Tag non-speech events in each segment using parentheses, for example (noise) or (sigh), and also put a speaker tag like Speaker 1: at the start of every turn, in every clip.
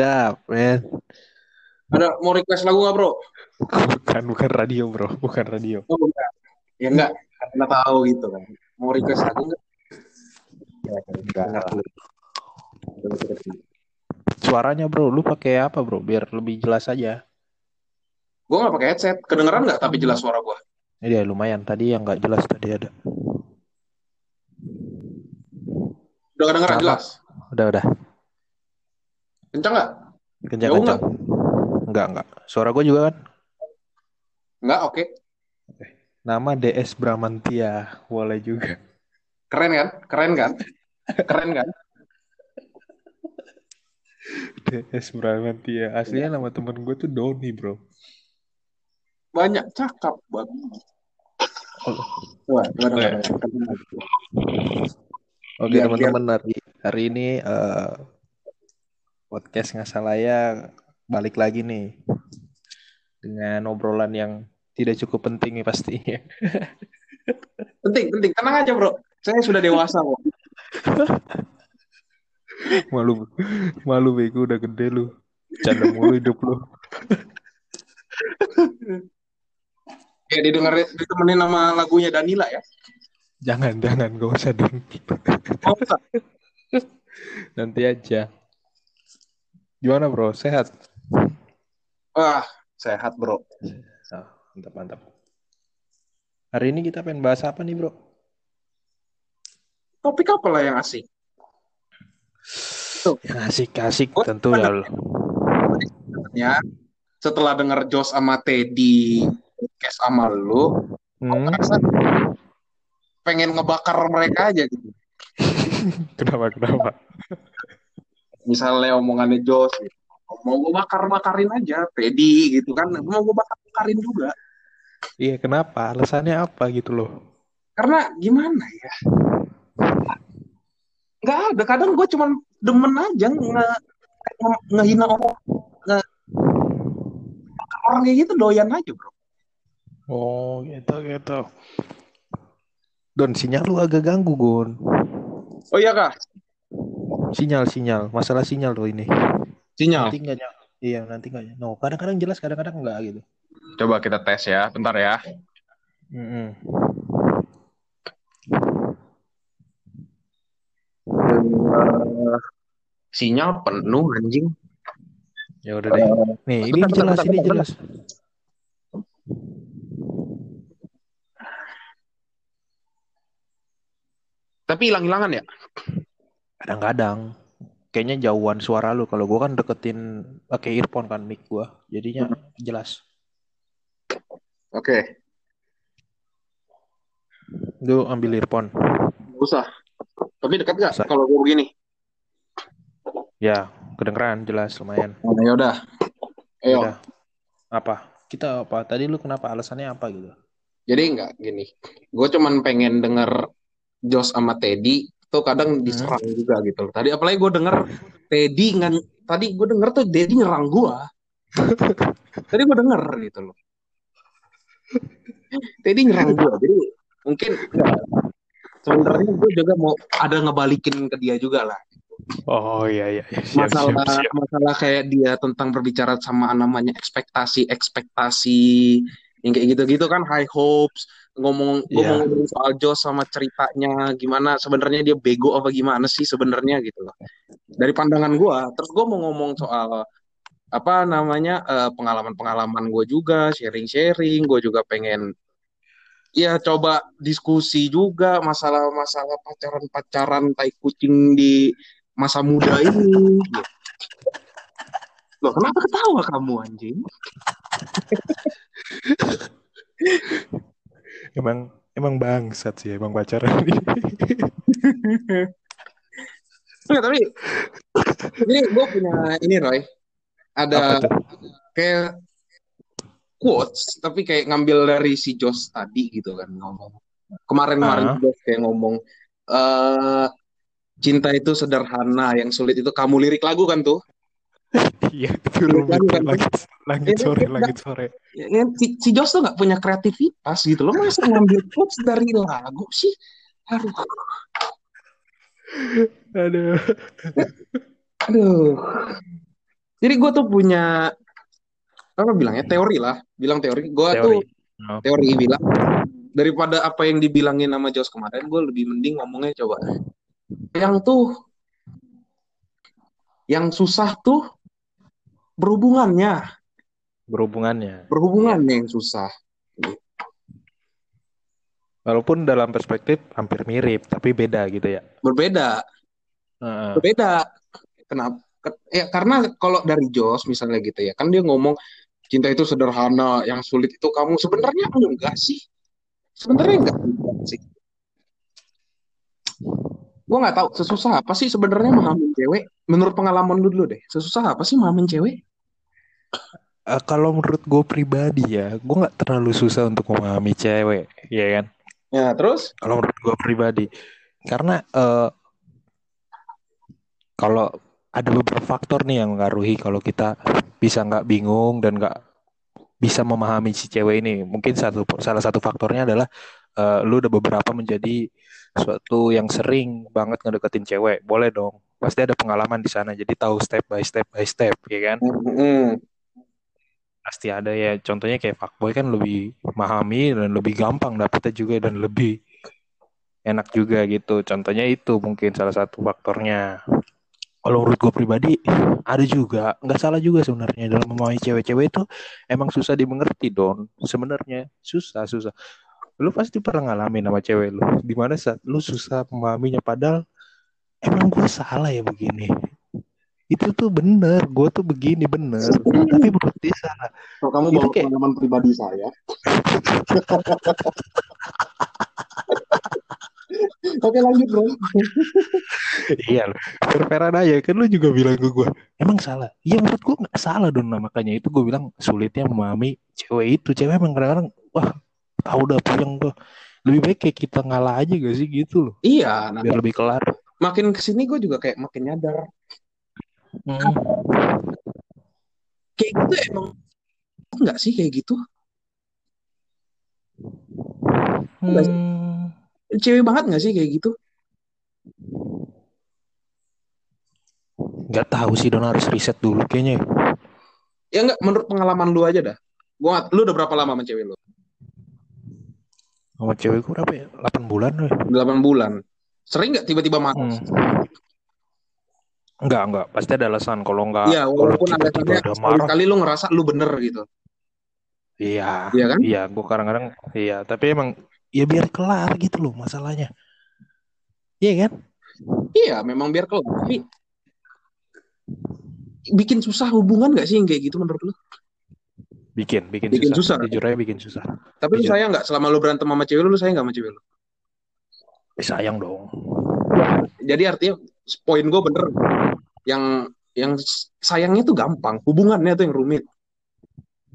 Speaker 1: Up, man?
Speaker 2: Ada mau request lagu nggak bro?
Speaker 1: Bukan, bukan radio, bro, bukan radio.
Speaker 2: Oh enggak. Ya enggak, karena tahu gitu kan. Mau request lagu nggak? Ya,
Speaker 1: Enggak.
Speaker 2: dulu.
Speaker 1: Suaranya, bro, lu pakai apa, bro? Biar lebih jelas aja.
Speaker 2: Gue nggak pakai headset. Kedengeran nggak? Tapi jelas suara gue.
Speaker 1: Ini ya lumayan. Tadi yang nggak jelas tadi ada.
Speaker 2: Udah kedengeran jelas.
Speaker 1: Udah, udah.
Speaker 2: Kencang nggak?
Speaker 1: Kencang,
Speaker 2: Jauh
Speaker 1: kencang. Enggak, enggak. Suara gue juga kan.
Speaker 2: Nggak, oke.
Speaker 1: Nama DS Bramantia, boleh juga.
Speaker 2: Keren kan? Keren kan? Keren kan?
Speaker 1: DS Bramantia. Aslinya nama temen gue tuh Doni, bro.
Speaker 2: Banyak cakap bagus. Wah, gimana, gimana?
Speaker 1: Oke
Speaker 2: Biar-
Speaker 1: teman-teman hari hari ini eh, podcast nggak salah ya balik lagi nih dengan obrolan yang tidak cukup penting ya pastinya. (laughs)
Speaker 2: Penting, penting. Tenang aja bro. Saya sudah dewasa kok. (laughs)
Speaker 1: malu malu bego udah gede lu. Canda mulu hidup lu. (laughs)
Speaker 2: Ya didengar ditemenin sama lagunya Danila ya.
Speaker 1: Jangan jangan gak usah dong.
Speaker 2: Enggak.
Speaker 1: Nanti aja. Gimana bro? Sehat?
Speaker 2: Wah, sehat bro.
Speaker 1: Oh, mantap mantap. Hari ini kita pengen bahas apa nih bro?
Speaker 2: Topik apa lah yang asik?
Speaker 1: Yang asik-asik
Speaker 2: Oh,
Speaker 1: tentu ya.
Speaker 2: ya setelah denger Jos sama Teddy podcast sama lu
Speaker 1: Hmm,
Speaker 2: ngerasa pengen ngebakar mereka aja gitu (laughs)
Speaker 1: kenapa kenapa?
Speaker 2: Misalnya omongannya Jos gitu. mau gue bakar bakarin aja Teddy gitu kan mau gue bakar bakarin juga
Speaker 1: Iya kenapa? Alasannya apa gitu loh?
Speaker 2: karena gimana ya nggak ada kadang gue cuman demen aja nge, nge- ngehina orang nge, orang kayak gitu doyan aja bro
Speaker 1: Oh gitu gitu. Don sinyal lu agak ganggu Gon.
Speaker 2: oh iya kak
Speaker 1: Sinyal sinyal, masalah sinyal loh ini.
Speaker 2: sinyal
Speaker 1: Nanti nggak nyala. Iya nanti nggak nyala. No, kadang-kadang jelas, kadang-kadang enggak gitu.
Speaker 2: coba kita tes ya bentar ya
Speaker 1: Mm-mm.
Speaker 2: Eh, sinyal penuh anjing
Speaker 1: Ya udah deh. Nih ini
Speaker 2: bentar, bentar,
Speaker 1: jelas,
Speaker 2: bentar,
Speaker 1: ini
Speaker 2: bentar,
Speaker 1: jelas.
Speaker 2: tapi hilang-hilangan ya
Speaker 1: Kadang-kadang kayaknya jauhan suara lu. Kalau gua kan deketin pakai earphone kan mic gua, jadinya jelas.
Speaker 2: oke
Speaker 1: Lu ambil earphone.
Speaker 2: Nggak usah tapi dekat gak kalau gue begini
Speaker 1: Ya, kedengeran jelas lumayan.
Speaker 2: oh, ya udah ayo
Speaker 1: Udah. Apa? Kita apa? Tadi lu kenapa? Alasannya apa gitu?
Speaker 2: jadi nggak gini gue cuman pengen denger Jos sama Teddy tuh kadang diserang juga gitu loh. Tadi apalagi gue denger Teddy ngan tadi gue denger tuh Teddy nyerang gue. (laughs) tadi gue denger gitu loh. Teddy nyerang gue. Jadi mungkin sebenarnya gue juga mau ada ngebalikin ke dia juga lah.
Speaker 1: Oh iya iya, iya. siap
Speaker 2: masalah
Speaker 1: siap siap.
Speaker 2: masalah kayak dia tentang berbicara sama namanya ekspektasi ekspektasi yang kayak gitu-gitu kan high hopes ngomong gue mau ngomong soal Joss sama ceritanya gimana sebenarnya dia bego apa gimana sih sebenarnya gitu loh dari pandangan gue terus gue mau ngomong soal apa namanya eh, pengalaman-pengalaman gue juga sharing-sharing gue juga pengen ya coba diskusi juga masalah-masalah pacaran-pacaran tai kucing di masa muda ini gitu. Loh, kenapa ketawa kamu anjing? (laughs) (laughs)
Speaker 1: Emang emang bangsat sih emang pacaran. (laughs)
Speaker 2: Enggak, tapi ini gue punya ini Roy. Ada kayak quotes tapi kayak ngambil dari si Josh tadi gitu kan ngomong. Kemarin-kemarin
Speaker 1: Ah.
Speaker 2: Josh kayak ngomong eh cinta itu sederhana, yang sulit itu kamu lirik lagu kan tuh. (laughs)
Speaker 1: Iya, itu rumit
Speaker 2: Kan, kan,
Speaker 1: langit langit
Speaker 2: Ini
Speaker 1: sore langit sore.
Speaker 2: Si, si Josh tuh nggak punya kreativitas gitu loh. Masa ngambil quotes dari lagu sih? Aduh.
Speaker 1: Aduh.
Speaker 2: Aduh. Jadi gue tuh punya apa bilangnya teori lah, bilang teori. Gue tuh
Speaker 1: Teori. Oh.
Speaker 2: teori bilang daripada apa yang dibilangin sama Jos kemarin, gue lebih mending ngomongnya coba. Yang tuh yang susah tuh berhubungannya,
Speaker 1: Berhubungannya.
Speaker 2: berhubungannya yang susah.
Speaker 1: Walaupun dalam perspektif hampir mirip, tapi beda gitu ya.
Speaker 2: Berbeda,
Speaker 1: Heeh.
Speaker 2: berbeda. Kenapa? Ke- Ya karena kalau dari Jos misalnya gitu ya, kan dia ngomong cinta itu sederhana, yang sulit itu kamu. Sebenarnya enggak sih. Sebenarnya enggak sih. Gue nggak tahu sesusah apa sih sebenarnya memahamin cewek. Menurut pengalaman lu dulu deh, sesusah apa sih memahamin cewek?
Speaker 1: Eh, kalau menurut gue pribadi ya, gue nggak terlalu susah untuk memahami cewek, ya kan?
Speaker 2: Ya terus?
Speaker 1: Kalau menurut gue pribadi, karena eh, kalau ada beberapa faktor nih yang mengaruhi kalau kita bisa nggak bingung dan nggak bisa memahami si cewek ini. Mungkin satu salah satu faktornya adalah eh, lu udah beberapa menjadi suatu yang sering banget ngedeketin cewek. Boleh dong. Pasti ada pengalaman di sana. Jadi tahu step by step by step, ya kan?
Speaker 2: Mm-mm.
Speaker 1: Pasti ada ya. Contohnya kayak fuckboy kan lebih memahami dan lebih gampang dapetnya juga dan lebih enak juga gitu. Contohnya itu mungkin salah satu faktornya. Kalau menurut gue pribadi ada juga, nggak salah juga sebenarnya dalam memahami cewek-cewek itu emang susah dimengerti don. Sebenarnya susah susah. Lu pasti pernah ngalamin sama cewek lu. Di mana saat lu susah memahaminya padahal emang gue salah ya begini. Itu tuh bener, gue tuh begini bener. (laughs) Tapi menurut dia salah.
Speaker 2: Kalau kamu
Speaker 1: Itu
Speaker 2: bawa
Speaker 1: kayak-
Speaker 2: pengalaman pribadi saya. (laughs) Oke lanjut bro.
Speaker 1: Iya fair-fairan aja kan lu juga bilang ke gue, emang salah. Iya menurut gue nggak salah dong, nah, makanya itu gue bilang sulitnya memahami cewek itu. Cewek emang kadang-kadang, wah tahu udah puyeng tuh. Lebih baik kayak kita ngalah aja gak sih gitu loh,
Speaker 2: Iya, nah,
Speaker 1: biar lebih kelar.
Speaker 2: makin ke sini gue juga kayak makin nyadar
Speaker 1: Hmm.
Speaker 2: kayak gitu emang enggak sih kayak gitu
Speaker 1: Hmm.
Speaker 2: cewek banget nggak sih kayak gitu
Speaker 1: Nggak tahu sih Don harus riset dulu kayaknya.
Speaker 2: ya enggak menurut pengalaman lu aja dah gua lu udah berapa lama sama cewek lu
Speaker 1: Sama cewek gue berapa ya? 8 bulan weh.
Speaker 2: 8 bulan sering nggak tiba-tiba marah
Speaker 1: Hmm. Enggak, enggak. Pasti ada alasan. Kalau enggak,
Speaker 2: Iya,
Speaker 1: kalau
Speaker 2: walaupun
Speaker 1: tiba-tiba
Speaker 2: alasannya
Speaker 1: udah marah.
Speaker 2: sekali-kali lu ngerasa lu bener gitu.
Speaker 1: Iya,
Speaker 2: Iya kan?
Speaker 1: iya. Gue kadang-kadang, iya. Tapi emang, ya biar kelar gitu loh masalahnya. Iya kan?
Speaker 2: Iya, memang biar kelar. Tapi bikin susah hubungan gak sih yang kayak gitu menurut lu?
Speaker 1: Bikin, bikin,
Speaker 2: Bikin
Speaker 1: susah.
Speaker 2: susah.
Speaker 1: Jujur aja bikin susah.
Speaker 2: Tapi lu
Speaker 1: Jujur.
Speaker 2: sayang nggak selama lu berantem sama cewek lu, lu sayang nggak sama cewek lu?
Speaker 1: Eh, sayang dong.
Speaker 2: Jadi artinya poin gue bener. Yang yang sayangnya tuh gampang, hubungannya tuh yang rumit.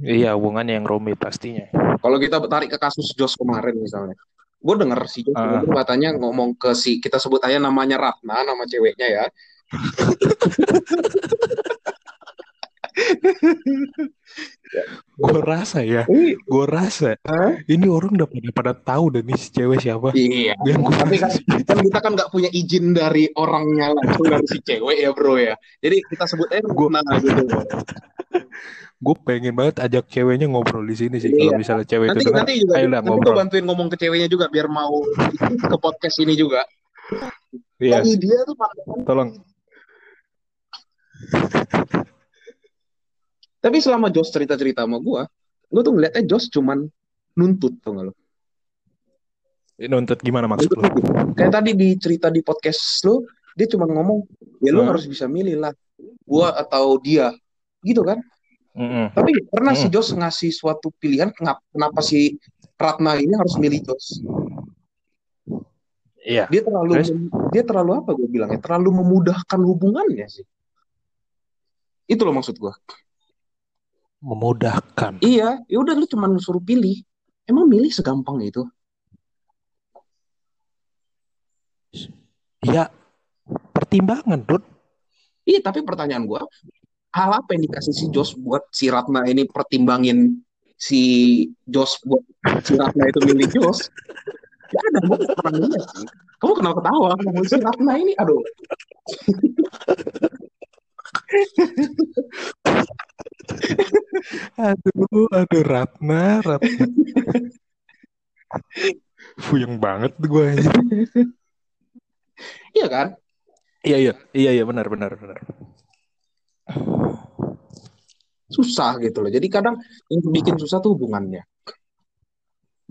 Speaker 1: Iya, hubungannya yang rumit pastinya.
Speaker 2: Kalau kita tarik ke kasus Jos kemarin misalnya, gue denger si Jos ngomong katanya ngomong ke si kita sebut aja namanya Ratna, nama ceweknya ya. (laughs)
Speaker 1: Gue rasa ya, gue rasa
Speaker 2: Hah?
Speaker 1: ini orang udah pada pada tahu dan nih si cewek siapa.
Speaker 2: Iya.
Speaker 1: Gue
Speaker 2: Tapi kan, kan kita kan nggak punya izin dari orangnya langsung dari si cewek ya bro ya. Jadi kita sebut aja
Speaker 1: Gua-
Speaker 2: Ratna gitu.
Speaker 1: gue pengen banget ajak ceweknya ngobrol di sini sih.
Speaker 2: Iya.
Speaker 1: Kalau misalnya cewek
Speaker 2: Nanti
Speaker 1: itu dengar,
Speaker 2: nanti juga
Speaker 1: ayo lah
Speaker 2: nanti gue
Speaker 1: ngobrol.
Speaker 2: bantuin ngomong ke ceweknya juga biar mau ke podcast ini juga.
Speaker 1: Iya,
Speaker 2: Tapi dia tuh
Speaker 1: tolong.
Speaker 2: Tapi selama Jos cerita-cerita sama gue, gue tuh ngeliatnya Jos cuman nuntut tuh nggak lo?
Speaker 1: Ini Nuntut gimana maksud lu?
Speaker 2: Kayak tadi di cerita di podcast lo, dia cuma ngomong, ya lu
Speaker 1: Hmm.
Speaker 2: harus bisa milih lah, gua atau dia, gitu kan?
Speaker 1: Mm-mm.
Speaker 2: Tapi pernah si
Speaker 1: Hmm.
Speaker 2: Jos ngasih suatu pilihan, kenapa, kenapa si Ratna ini harus milih Jos?
Speaker 1: Iya.
Speaker 2: Dia terlalu,
Speaker 1: Terus?
Speaker 2: dia terlalu apa gue bilangnya? Terlalu memudahkan hubungannya sih. Itu loh maksud gue.
Speaker 1: Memudahkan.
Speaker 2: Iya, ya udah lu cuma suruh pilih. Emang milih segampang itu?
Speaker 1: Ya, pertimbangan, Dut.
Speaker 2: Iya, tapi pertanyaan gua, hal apa yang dikasih si Jos buat si Ratna ini pertimbangin si Jos buat si Ratna itu milih Jos? Gak ada, gua gak pernah lihat sih. Kamu kenapa ketawa? Ngomong si Ratna ini, aduh. (laughs)
Speaker 1: Aduh, aduh Ratna, Ratna. (laughs) Fuyeng banget gue.
Speaker 2: Iya kan?
Speaker 1: Iya, iya, iya, iya, benar, benar, benar.
Speaker 2: Susah gitu loh. Jadi kadang yang bikin susah tuh hubungannya.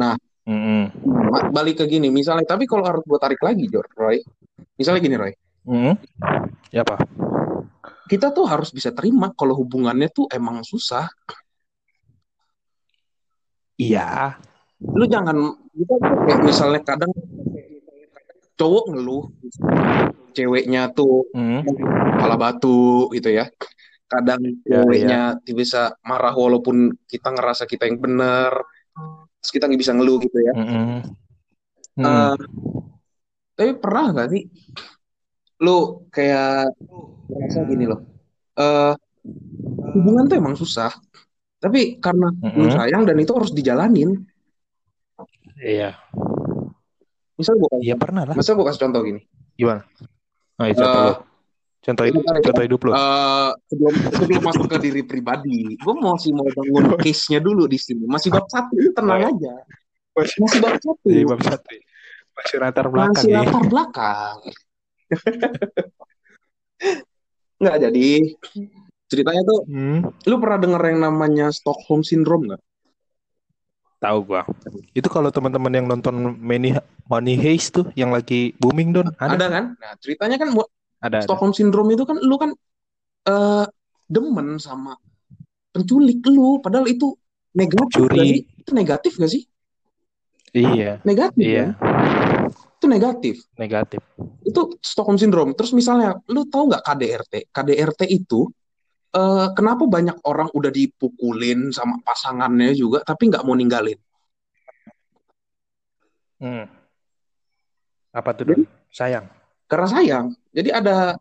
Speaker 2: Nah,
Speaker 1: Mm-mm.
Speaker 2: ma- balik ke gini, misalnya, tapi kalau harus gue tarik lagi, Jor, Roy. Misalnya gini, Roy.
Speaker 1: Mm. Ya apa?
Speaker 2: Kita tuh harus bisa terima kalau hubungannya tuh emang susah.
Speaker 1: Iya.
Speaker 2: Lu jangan, kita tuh kayak misalnya kadang cowok ngeluh, ceweknya tuh
Speaker 1: Mm.
Speaker 2: kepala batu gitu ya. Kadang
Speaker 1: Ya,
Speaker 2: ceweknya bisa marah walaupun kita ngerasa kita yang benar. Terus kita nggak bisa ngeluh gitu ya.
Speaker 1: Mm-mm. Mm.
Speaker 2: Eh, tapi pernah nggak sih lu kayak ngerasa gini loh. eh hubungan tuh emang susah. Tapi karena lu
Speaker 1: Mm-mm.
Speaker 2: sayang dan itu harus dijalanin.
Speaker 1: Iya.
Speaker 2: Misal gua
Speaker 1: Iya pernah lah.
Speaker 2: misal gua kasih contoh gini.
Speaker 1: Gimana? Nah, itu contoh lo. Contoh hidup,
Speaker 2: ya.
Speaker 1: contoh hidup lo.
Speaker 2: Eh, sebelum sebelum masuk ke diri pribadi, gue masih mau bangun (laughs) case-nya dulu di sini. Masih bab satu, tenang aja.
Speaker 1: Masih,
Speaker 2: Masih bab satu,
Speaker 1: Iya, bab satu. Masih latar belakang
Speaker 2: masih
Speaker 1: ya.
Speaker 2: latar belakang. (laughs) Nggak jadi ceritanya tuh,
Speaker 1: Hmm.
Speaker 2: lu pernah denger yang namanya Stockholm Syndrome nggak?
Speaker 1: Tahu gua. Itu kalau teman-teman yang nonton Money Money Heist tuh yang lagi booming don ada
Speaker 2: Ada kan? Nah ceritanya kan mu-
Speaker 1: ada. ada.
Speaker 2: Stockholm Syndrome itu kan lu kan eh demen sama penculik lu, padahal itu negatif
Speaker 1: Curi.
Speaker 2: sih? Itu negatif gak sih?
Speaker 1: Iya,
Speaker 2: Negatif
Speaker 1: iya,
Speaker 2: kan? Itu negatif.
Speaker 1: negatif.
Speaker 2: itu Stockholm Syndrome. Terus misalnya, lu tahu nggak KDRT? KDRT itu eh, kenapa banyak orang udah dipukulin sama pasangannya juga, tapi nggak mau ninggalin?
Speaker 1: Hmm. Apa tuh
Speaker 2: Jadi?
Speaker 1: Sayang.
Speaker 2: karena sayang. Jadi ada,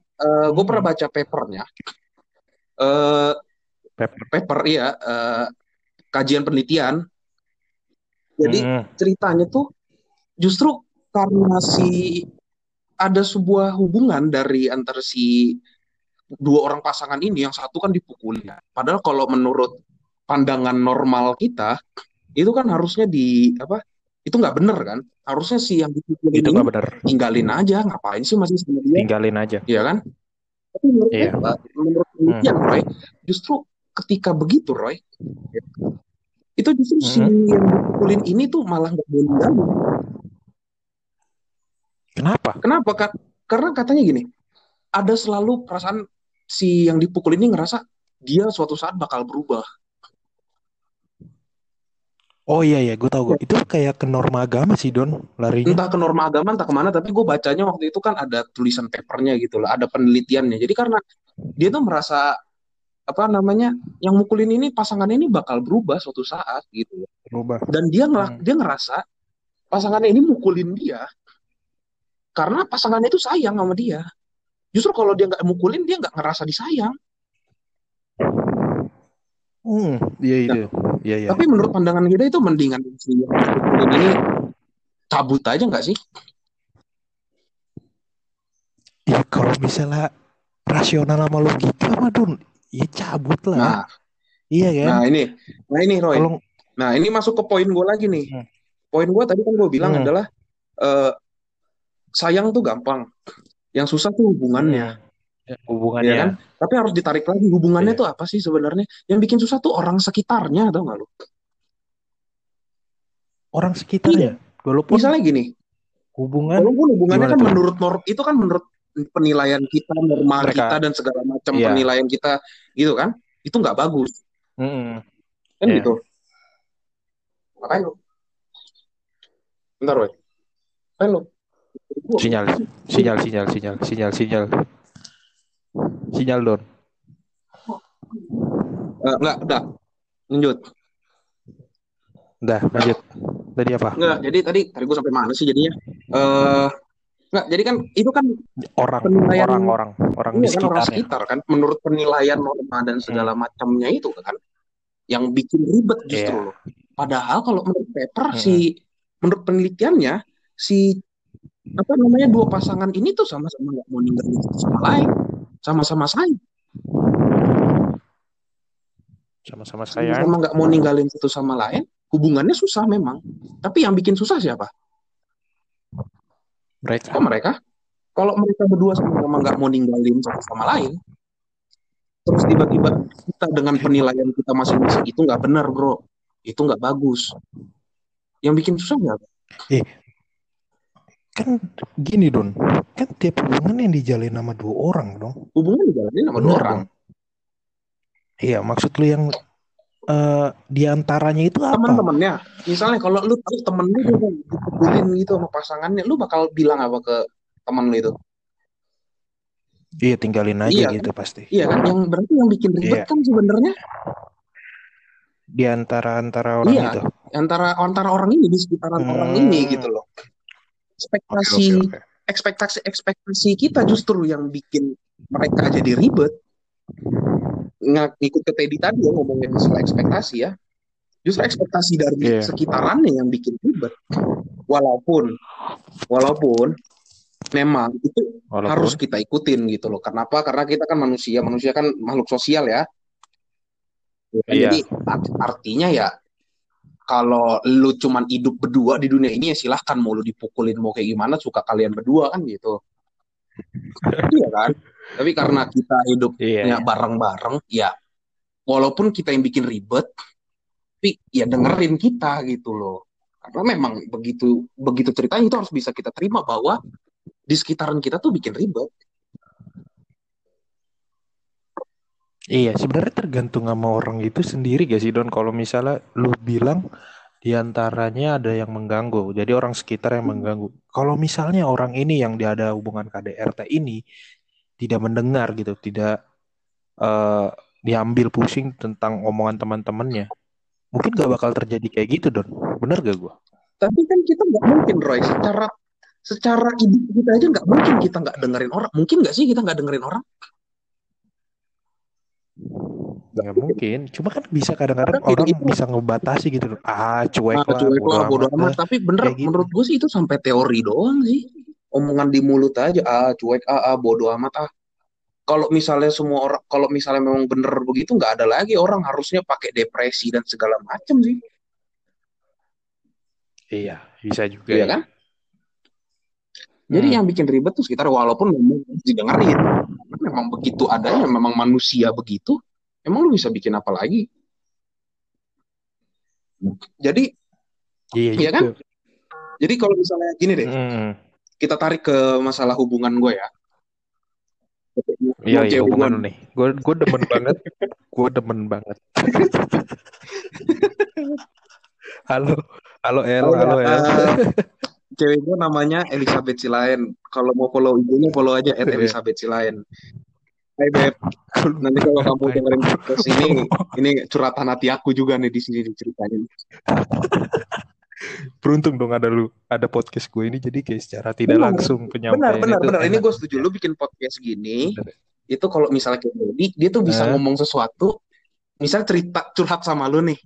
Speaker 2: gue
Speaker 1: Hmm.
Speaker 2: pernah baca papernya, eh
Speaker 1: Pepper.
Speaker 2: paper iya, eh, kajian penelitian. Jadi
Speaker 1: Hmm.
Speaker 2: ceritanya tuh justru karena si ada sebuah hubungan dari antara si dua orang pasangan ini yang satu kan dipukulin. Padahal kalau menurut pandangan normal kita itu kan harusnya di apa? Itu nggak bener kan? Harusnya si yang dipukulin
Speaker 1: Itu nggak benar.
Speaker 2: tinggalin aja, ngapain sih masih sama dia?
Speaker 1: Tinggalin aja.
Speaker 2: Iya kan? Tapi menurut
Speaker 1: Iya.
Speaker 2: gua, menurut penelitian Roy, justru ketika begitu Roy, itu justru si
Speaker 1: Mhm.
Speaker 2: yang dipukulin ini tuh malah nggak ninggalin.
Speaker 1: Kenapa?
Speaker 2: Kenapa? Kak? Karena katanya gini, ada selalu perasaan si yang dipukul ini ngerasa dia suatu saat bakal berubah.
Speaker 1: Oh iya iya, gue tau gue. Itu kayak ke norma agama sih don larinya.
Speaker 2: Entah ke norma agama, entah ke mana, tapi gue bacanya waktu itu kan ada tulisan papernya gitu lah, ada penelitiannya. Jadi karena dia tuh merasa apa namanya, yang mukulin ini pasangannya ini bakal berubah suatu saat gitu.
Speaker 1: Berubah.
Speaker 2: Dan dia ngel-
Speaker 1: Hmm.
Speaker 2: dia ngerasa pasangannya ini mukulin dia karena pasangannya itu sayang sama dia. Justru kalau dia nggak mukulin, dia nggak ngerasa disayang.
Speaker 1: Hmm, iya itu. Iya iya.
Speaker 2: Tapi menurut pandangan kita itu mendingan si yang dipukulin ini cabut aja nggak sih?
Speaker 1: Ya kalau misalnya rasional sama logika mah don, ya cabut lah.
Speaker 2: Nah,
Speaker 1: Iya kan?
Speaker 2: nah ini, nah ini Roy.
Speaker 1: Kalau
Speaker 2: Nah ini masuk ke poin gue lagi nih.
Speaker 1: Hmm.
Speaker 2: Poin gue tadi kan gue bilang
Speaker 1: Hmm.
Speaker 2: adalah eh, sayang tuh gampang, yang susah tuh hubungannya,
Speaker 1: Ya,
Speaker 2: ya
Speaker 1: hubungannya
Speaker 2: kan? Tapi harus ditarik lagi hubungannya
Speaker 1: Iya.
Speaker 2: tuh apa sih sebenarnya? Yang bikin susah tuh orang sekitarnya, tau nggak lu?
Speaker 1: orang sekitar
Speaker 2: Iya.
Speaker 1: ya. Walaupun
Speaker 2: Misalnya gini,
Speaker 1: hubungan
Speaker 2: walaupun hubungannya kan
Speaker 1: tuh?
Speaker 2: menurut norm itu kan menurut penilaian kita, norma
Speaker 1: Mereka.
Speaker 2: kita dan segala macam
Speaker 1: Iya.
Speaker 2: penilaian kita gitu kan, itu nggak bagus,
Speaker 1: Mm-mm.
Speaker 2: kan
Speaker 1: Iya.
Speaker 2: gitu. Ngapain lu? Bentar, Roy. Ngapain lu?
Speaker 1: Sinyal, sinyal, sinyal, sinyal, sinyal, sinyal, sinyal don.
Speaker 2: Eh, enggak, udah. Lanjut.
Speaker 1: Dah, lanjut. Tadi apa?
Speaker 2: Enggak, jadi tadi tadi gue sampai mana sih jadinya? Eh enggak, jadi kan itu kan
Speaker 1: Orang,
Speaker 2: Penilaian-
Speaker 1: orang, orang, orang di
Speaker 2: iya kan orang sekitar kan menurut penilaian norma dan segala macamnya itu kan yang bikin ribet justru
Speaker 1: Iya.
Speaker 2: loh. Padahal kalau menurut paper
Speaker 1: Mm-mm.
Speaker 2: si menurut penelitiannya si apa namanya dua pasangan ini tuh sama-sama nggak mau ninggalin satu sama lain, sama-sama sayang,
Speaker 1: Sama-sama sayang.
Speaker 2: sama-sama nggak mau ninggalin satu sama lain, hubungannya susah memang. Tapi yang bikin susah siapa?
Speaker 1: Mereka.
Speaker 2: Kok mereka? Kalau mereka berdua sama-sama nggak mau ninggalin satu sama lain, terus tiba-tiba kita dengan penilaian kita masing-masing itu nggak benar, bro. Itu nggak bagus. Yang bikin susah nggak?
Speaker 1: Kan gini Don. Kan tiap hubungan yang dijalin sama dua orang dong.
Speaker 2: Hubungan dijalanin sama dua
Speaker 1: Bener
Speaker 2: orang.
Speaker 1: Iya, maksud lu yang eh di antaranya itu apa?
Speaker 2: Teman-temannya, misalnya kalau lu tahu temen lu tuh dipukulin gitu sama pasangannya, lu bakal bilang apa ke teman lu itu?
Speaker 1: Iya, tinggalin aja
Speaker 2: Iya,
Speaker 1: gitu pasti.
Speaker 2: Iya kan? Yang berarti yang bikin ribet
Speaker 1: Iya.
Speaker 2: kan sebenarnya
Speaker 1: Di antara antara orang
Speaker 2: Iya.
Speaker 1: itu.
Speaker 2: antara antara orang ini di sekitaran
Speaker 1: Hmm.
Speaker 2: orang ini gitu loh. Ekspektasi
Speaker 1: oke, oke.
Speaker 2: ekspektasi ekspektasi kita justru yang bikin mereka jadi ribet. Nggak ikut ke Teddy tadi ya ngomongin masalah ekspektasi ya. Justru ekspektasi dari
Speaker 1: Iya.
Speaker 2: sekitarannya yang bikin ribet. Walaupun walaupun memang itu
Speaker 1: Walaupun
Speaker 2: harus kita ikutin gitu loh. Kenapa? Karena kita kan manusia, manusia kan makhluk sosial ya.
Speaker 1: Iya.
Speaker 2: Jadi art- artinya ya kalau lu cuman hidup berdua di dunia ini ya silahkan mau lu dipukulin mau kayak gimana suka kalian berdua kan gitu. (laughs) iya kan? Tapi karena kita hidupnya
Speaker 1: iya, iya.
Speaker 2: bareng-bareng ya walaupun kita yang bikin ribet tapi ya dengerin kita gitu loh. Karena memang begitu begitu ceritanya itu harus bisa kita terima bahwa di sekitaran kita tuh bikin ribet.
Speaker 1: Iya, sebenarnya tergantung sama orang itu sendiri gak sih Don? Kalau misalnya lu bilang di antaranya ada yang mengganggu, jadi orang sekitar yang mengganggu. Kalau misalnya orang ini yang dia ada hubungan KDRT ini tidak mendengar gitu, tidak eh, diambil pusing tentang omongan teman-temannya, mungkin gak bakal terjadi kayak gitu Don. Bener gak gua?
Speaker 2: Tapi kan kita nggak mungkin Roy secara secara hidup kita aja nggak mungkin kita nggak dengerin orang. Mungkin nggak sih kita nggak dengerin orang?
Speaker 1: Nggak mungkin. Cuma kan bisa kadang-kadang
Speaker 2: Kadang
Speaker 1: orang
Speaker 2: gitu.
Speaker 1: bisa ngebatasi gitu. Ah, cuek
Speaker 2: Nah,
Speaker 1: lah,
Speaker 2: cuek lah, bodo
Speaker 1: amat.
Speaker 2: Tapi bener,
Speaker 1: gitu.
Speaker 2: menurut gue sih itu sampai teori doang sih. Omongan di mulut aja, ah cuek, ah, ah bodo amat ah. Kalau misalnya semua orang, kalau misalnya memang bener begitu, nggak ada lagi orang harusnya pakai depresi dan segala macam sih,
Speaker 1: Iya, bisa juga
Speaker 2: iya
Speaker 1: ya.
Speaker 2: kan? Jadi
Speaker 1: Hmm.
Speaker 2: yang bikin ribet tuh sekitar walaupun memang didengerin, memang begitu adanya, memang manusia begitu, emang lu bisa bikin apa lagi? Jadi,
Speaker 1: Iya
Speaker 2: Iya kan?
Speaker 1: juga.
Speaker 2: jadi kalau misalnya gini deh,
Speaker 1: Hmm.
Speaker 2: kita tarik ke masalah hubungan gue ya.
Speaker 1: Iya, iya hubungan nih. Gue gue (laughs) demen banget. Gue demen banget. halo, halo El, halo
Speaker 2: ya,
Speaker 1: El.
Speaker 2: eh, (laughs) cewek gue namanya Elizabeth Silaen. Kalau mau follow IG-nya follow aja at
Speaker 1: Iya.
Speaker 2: Elizabeth Silaen. Hai Beb, (laughs) nanti kalau kamu dengerin podcast ini, (laughs) ini curhatan hati aku juga nih di sini diceritain. (laughs)
Speaker 1: Beruntung dong ada lu, ada podcast gue ini jadi kayak secara tidak
Speaker 2: Benar,
Speaker 1: langsung
Speaker 2: Benar,
Speaker 1: penyampaian
Speaker 2: benar,
Speaker 1: itu
Speaker 2: benar. Ini gue setuju. Lu bikin podcast gini,
Speaker 1: Bener.
Speaker 2: itu kalau misalnya kayak Dedi, dia tuh bisa
Speaker 1: Eh.
Speaker 2: ngomong sesuatu, misalnya cerita curhat sama lu nih,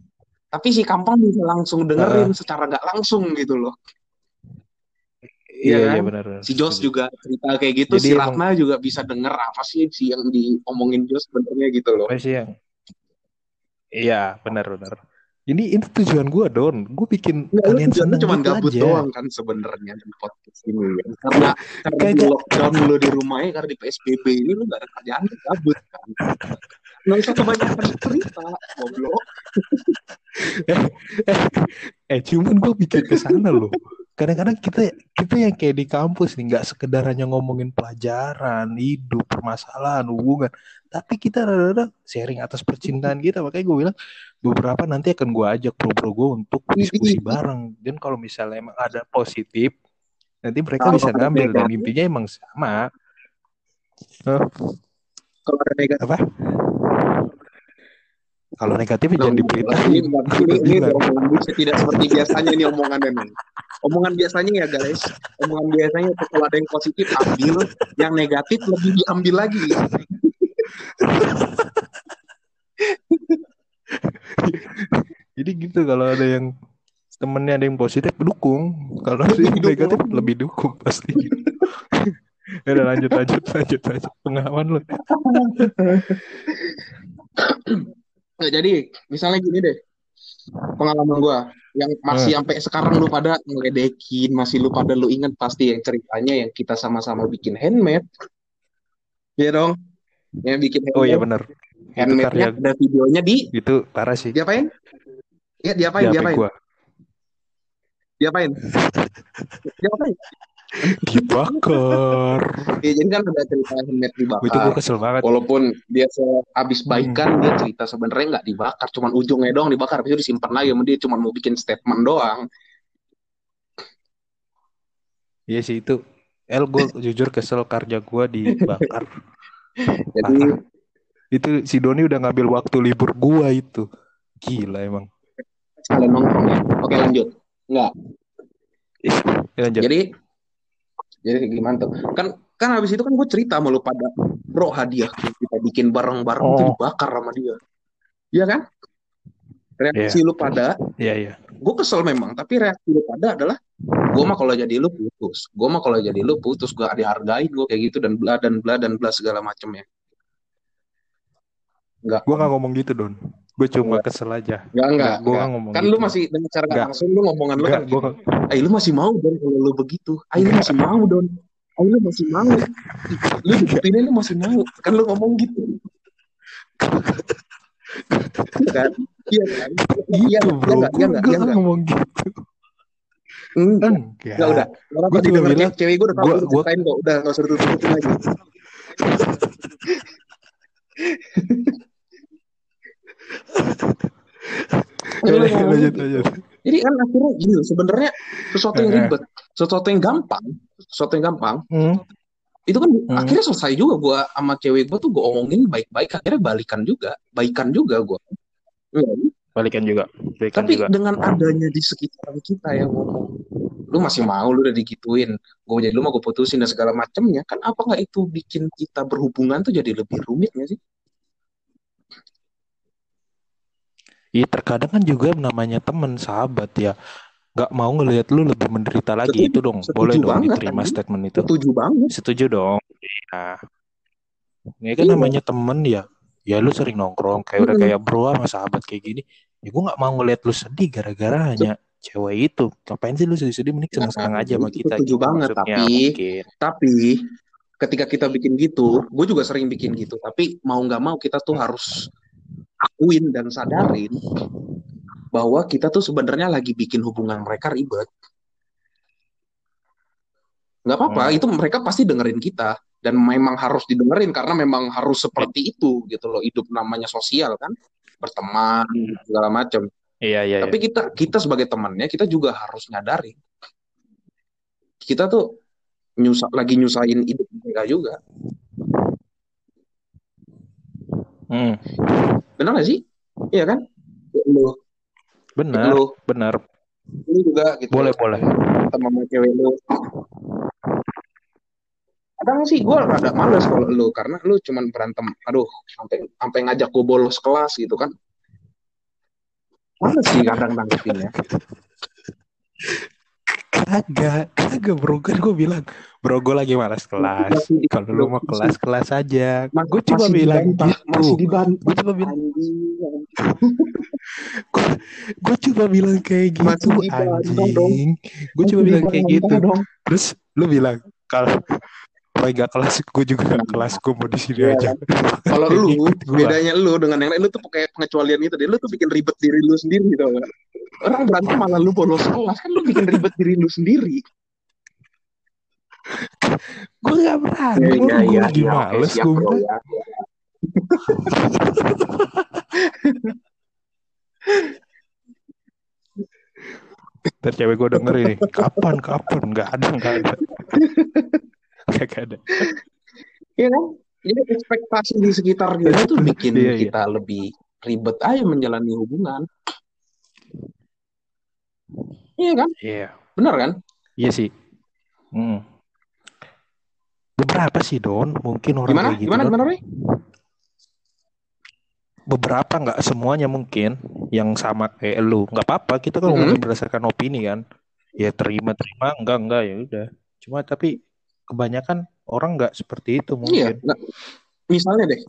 Speaker 2: tapi si Kampang bisa langsung dengerin secara nggak langsung gitu loh.
Speaker 1: Iya,
Speaker 2: Iya
Speaker 1: iya
Speaker 2: kan?
Speaker 1: benar. benar.
Speaker 2: Si Jos juga cerita kayak gitu,
Speaker 1: Jadi
Speaker 2: si
Speaker 1: emang-
Speaker 2: Ratna juga bisa denger apa sih si yang diomongin Jos sebenarnya gitu loh.
Speaker 1: Apa sih yang Iya, benar benar. Ini ini tujuan gue Don. Gue bikin
Speaker 2: lu
Speaker 1: kalian seneng
Speaker 2: cuma
Speaker 1: gitu
Speaker 2: gabut
Speaker 1: aja.
Speaker 2: doang kan sebenarnya di podcast ini ya. Karena karena di lockdown lu di rumahnya karena di PSBB ini lu gak ada kerjaan gabut kan. Nggak usah kebanyakan cerita, goblok. (laughs)
Speaker 1: Eh cuman gue bikin ke sana loh. Kadang-kadang kita kita yang kayak di kampus nih nggak sekedar hanya ngomongin pelajaran, hidup, permasalahan, hubungan, tapi kita rada-rada sharing atas percintaan kita. Makanya gue bilang beberapa nanti akan gue ajak bro-bro gue untuk diskusi bareng. Dan kalau misalnya emang ada positif, nanti mereka
Speaker 2: Kalau
Speaker 1: bisa ngambil dan intinya emang sama. Hah?
Speaker 2: Kalau ada negatif,
Speaker 1: apa? Kalau negatif
Speaker 2: Nah,
Speaker 1: jangan diberitain.
Speaker 2: ini, ini, ini omongan tidak seperti biasanya ini omongannya nih. Omongan biasanya ya guys, omongan biasanya itu kalau ada yang positif ambil, yang negatif lebih diambil lagi.
Speaker 1: Jadi gitu kalau ada yang temennya ada yang positif dukung kalau ada yang
Speaker 2: Dukung.
Speaker 1: negatif lebih dukung pasti ya udah lanjut lanjut lanjut lanjut pengalaman lu
Speaker 2: Nah, jadi misalnya gini deh. Pengalaman gua yang masih sampai sekarang lu pada ngeledekin masih lu pada lu inget pasti yang ceritanya yang kita sama-sama bikin handmade. Ya dong. Yang bikin
Speaker 1: oh iya
Speaker 2: handmade.
Speaker 1: bener. Itu
Speaker 2: handmade-nya
Speaker 1: karya
Speaker 2: ada videonya di
Speaker 1: itu parah sih.
Speaker 2: Diapain? Ya
Speaker 1: di
Speaker 2: diapain diapain?
Speaker 1: gua.
Speaker 2: Diapain diapain (laughs)
Speaker 1: dibakar
Speaker 2: ya jadi kan ada cerita handmade
Speaker 1: itu
Speaker 2: dibakar
Speaker 1: gua kesel banget.
Speaker 2: Walaupun dia habis baikan
Speaker 1: Hmm.
Speaker 2: dia cerita sebenarnya nggak dibakar cuman ujungnya doang dibakar habis itu disimpan lagi dia cuma mau bikin statement doang.
Speaker 1: Iya sih itu. El gue jujur kesel karya gua dibakar (laughs)
Speaker 2: jadi
Speaker 1: parah. Itu si Doni udah ngambil waktu libur gua itu. Gila emang.
Speaker 2: Sekalian nongkrong ya? Oke lanjut. Nggak?
Speaker 1: Ya, lanjut.
Speaker 2: Jadi jadi gimana tuh? Kan kan habis itu kan gue cerita sama lu pada bro hadiah kita bikin bareng-bareng itu
Speaker 1: Oh.
Speaker 2: dibakar sama dia. Iya kan? Reaksi lu pada
Speaker 1: iya iya.
Speaker 2: gue kesel memang tapi reaksi lu pada adalah gue mah kalau jadi lu putus gue mah kalau jadi lu putus gue dihargain gue kayak gitu dan bla dan bla dan bla segala macemnya Enggak,
Speaker 1: gua nggak ngomong gitu Don gue cuma
Speaker 2: Enggak.
Speaker 1: kesel aja
Speaker 2: enggak, enggak, enggak.
Speaker 1: nggak ngomong
Speaker 2: Kan
Speaker 1: gitu.
Speaker 2: lu masih dengan cara nggak
Speaker 1: Enggak.
Speaker 2: langsung lu ngomongan lu
Speaker 1: Enggak,
Speaker 2: kan,
Speaker 1: gua
Speaker 2: eh lu masih mau don kalau lu begitu, ah lu masih mau don, ah lu masih mau, lu begini lu masih mau, kan lu ngomong gitu, Iya kan? Iya kan? Iya
Speaker 1: gitu
Speaker 2: nggak?
Speaker 1: bro
Speaker 2: Iya nggak? Iya
Speaker 1: gue
Speaker 2: nggak? Iya nggak?
Speaker 1: ngomong gitu
Speaker 2: Enggak,
Speaker 1: enggak
Speaker 2: enggak udah. Orang
Speaker 1: cuma
Speaker 2: denger
Speaker 1: bilang,
Speaker 2: cewek, gue udah tahu
Speaker 1: gua-
Speaker 2: ceritain kok, udah nggak usah tutup-tutupin lagi. (laughs)
Speaker 1: Lanjut, lanjut.
Speaker 2: Jadi kan akhirnya gini loh, sebenarnya sesuatu yang ribet, sesuatu yang gampang, sesuatu yang gampang,
Speaker 1: Hmm.
Speaker 2: itu kan
Speaker 1: Hmm.
Speaker 2: akhirnya selesai juga gua sama cewek gua tuh gua omongin baik-baik, akhirnya balikan juga, baikan juga gua. Iya,
Speaker 1: balikan juga balikan
Speaker 2: Tapi
Speaker 1: juga
Speaker 2: dengan adanya di sekitaran kita yang ngomong, lu masih mau lu udah digituin, gue jadi lu mau gue putusin dan segala macemnya, kan apa nggak itu bikin kita berhubungan tuh jadi lebih rumit nggak sih?
Speaker 1: Iya terkadang kan juga namanya temen sahabat ya. Nggak mau ngelihat lu lebih menderita lagi
Speaker 2: Setuju,
Speaker 1: itu dong.
Speaker 2: setuju
Speaker 1: boleh dong
Speaker 2: banget,
Speaker 1: diterima
Speaker 2: anjing.
Speaker 1: statement itu.
Speaker 2: Setuju banget.
Speaker 1: setuju dong. Iya. Ini kan
Speaker 2: Iya.
Speaker 1: namanya temen ya. Ya lu sering nongkrong kayak udah kayak bro sama sahabat kayak gini. Ya gue nggak mau ngelihat lu sedih gara-gara hanya cewek itu. Ngapain sih lu sedih-sedih? Mending seneng-seneng
Speaker 2: Nah,
Speaker 1: aja sama kita
Speaker 2: setuju
Speaker 1: gitu
Speaker 2: banget,
Speaker 1: maksudnya
Speaker 2: tapi-
Speaker 1: mungkin.
Speaker 2: Tapi ketika kita bikin gitu, gue juga sering bikin gitu. Tapi mau nggak mau kita tuh harus akuin dan sadarin bahwa kita tuh sebenarnya lagi bikin hubungan mereka ribet. Nggak apa-apa,
Speaker 1: Hmm.
Speaker 2: itu mereka pasti dengerin kita dan memang harus didengerin karena memang harus seperti itu gitu loh. Hidup namanya sosial kan, berteman segala macam.
Speaker 1: iya iya
Speaker 2: Tapi kita kita sebagai temannya kita juga harus nyadarin kita tuh nyusah lagi nyusahin hidup mereka juga.
Speaker 1: Hmm,
Speaker 2: Benar gak sih? Iya kan? Lu,
Speaker 1: benar
Speaker 2: lu,
Speaker 1: benar
Speaker 2: lu juga gitu.
Speaker 1: boleh boleh
Speaker 2: Sama sama cewek lu. Kadang sih gue rada males kalau lu karena lu cuman berantem. Aduh, sampai sampai ngajak gue bolos kelas gitu kan. Males sih kadang nanggepinnya. (laughs)
Speaker 1: Kagak, kagak bro. Kan gue bilang Bro gue lagi malas kelas. Kalau lu mau kelas, kelas aja. Gue cuma bilang gitu. Gue cuma bilang Gue cuma bilang kayak gitu anjing. Gue cuma bilang kayak gitu.
Speaker 2: dong.
Speaker 1: Terus lu bilang Kalau Kalau gak kelas Gue juga gak kelas Gue mau di sini
Speaker 2: Iya,
Speaker 1: aja.
Speaker 2: Kalau
Speaker 1: Kayak
Speaker 2: lu, (laughs) bedanya lu dengan yang lain, lu tuh pakai pengecualian itu deh. Lu tuh bikin ribet diri lu sendiri gitu. Orang berantem malah lu bolos kelas, kan lu bikin ribet diri lu sendiri.
Speaker 1: Gue gak berani Gue gue lagi males Gue
Speaker 2: ya.
Speaker 1: Ntar cewek gue denger ini Kapan, kapan? Gak ada, gak ada (laughs) Gak ada
Speaker 2: Iya kan? Jadi ekspektasi di sekitar kita tuh bikin
Speaker 1: Iya, iya.
Speaker 2: kita lebih ribet aja menjalani hubungan. Iya kan?
Speaker 1: Iya
Speaker 2: Benar kan?
Speaker 1: Iya sih. Hmm. Beberapa sih Don, mungkin orang
Speaker 2: Gimana?
Speaker 1: kayak gitu.
Speaker 2: Gimana?
Speaker 1: Don.
Speaker 2: Gimana,
Speaker 1: beberapa nggak semuanya mungkin yang sama kayak lu nggak apa-apa kita kan
Speaker 2: Mm-mm.
Speaker 1: ngomongin berdasarkan opini kan ya terima terima enggak enggak ya udah cuma tapi kebanyakan orang nggak seperti itu
Speaker 2: Iya,
Speaker 1: mungkin
Speaker 2: nggak. misalnya deh,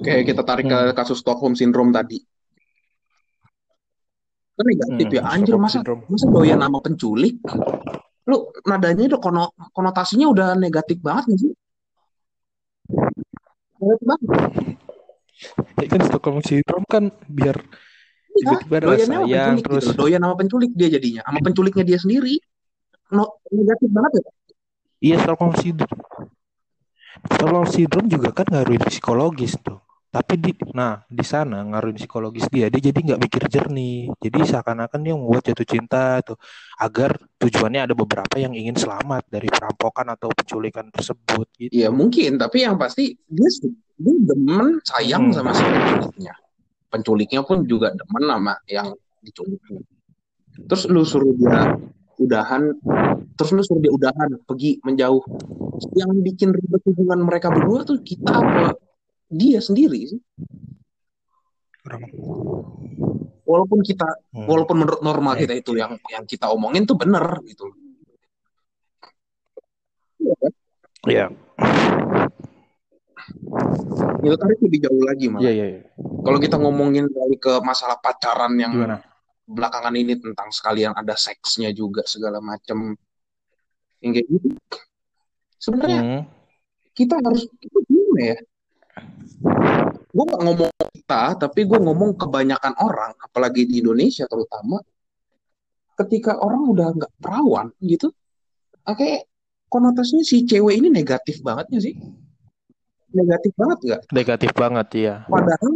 Speaker 2: kayak kita tarik ke
Speaker 1: Hmm.
Speaker 2: kasus Stockholm Syndrome tadi. Kan negatif
Speaker 1: Hmm,
Speaker 2: ya, anjir
Speaker 1: Stockholm
Speaker 2: masa
Speaker 1: syndrome.
Speaker 2: masa doyan sama penculik? Lu nadanya udah kono, konotasinya udah negatif banget nih sih. Negatif banget.
Speaker 1: ya kan Stockholm syndrome kan biar
Speaker 2: Iya,
Speaker 1: tiba-tiba
Speaker 2: sama
Speaker 1: sayang
Speaker 2: penculik
Speaker 1: terus
Speaker 2: gitu. Doyan sama penculik dia jadinya, sama penculiknya dia sendiri. No, negatif banget ya.
Speaker 1: Iya Stockholm syndrome Stockholm syndrome juga kan ngaruhin psikologis tuh tapi di nah di sana ngaruhin psikologis dia dia jadi nggak mikir jernih jadi seakan-akan dia membuat jatuh cinta tuh agar tujuannya ada beberapa yang ingin selamat dari perampokan atau penculikan tersebut gitu
Speaker 2: Iya mungkin, tapi yang pasti dia dia demen sayang
Speaker 1: Hmm.
Speaker 2: sama si penculiknya. Penculiknya pun juga demen sama yang diculiknya. Terus lu suruh dia udahan, terus lu suruh dia udahan, pergi menjauh. Yang bikin ribet hubungan mereka berdua tuh kita apa dia sendiri sih. Walaupun kita,
Speaker 1: Hmm.
Speaker 2: walaupun menurut norma kita itu yang yang kita omongin tuh bener gitu. Iya kan?
Speaker 1: Iya,
Speaker 2: Itu tarik lebih jauh lagi malah.
Speaker 1: iya, iya. iya.
Speaker 2: Kalau kita ngomongin dari ke masalah pacaran yang
Speaker 1: Gimana?
Speaker 2: Belakangan ini tentang sekalian ada seksnya juga segala macam yang kayak gitu. Sebenarnya
Speaker 1: Hmm.
Speaker 2: kita harus kita gimana ya? Gue gak ngomong kita, tapi gue ngomong kebanyakan orang, apalagi di Indonesia terutama, ketika orang udah nggak perawan gitu, kayak konotasinya si cewek ini negatif bangetnya sih, negatif banget nggak?
Speaker 1: Negatif banget ya.
Speaker 2: Padahal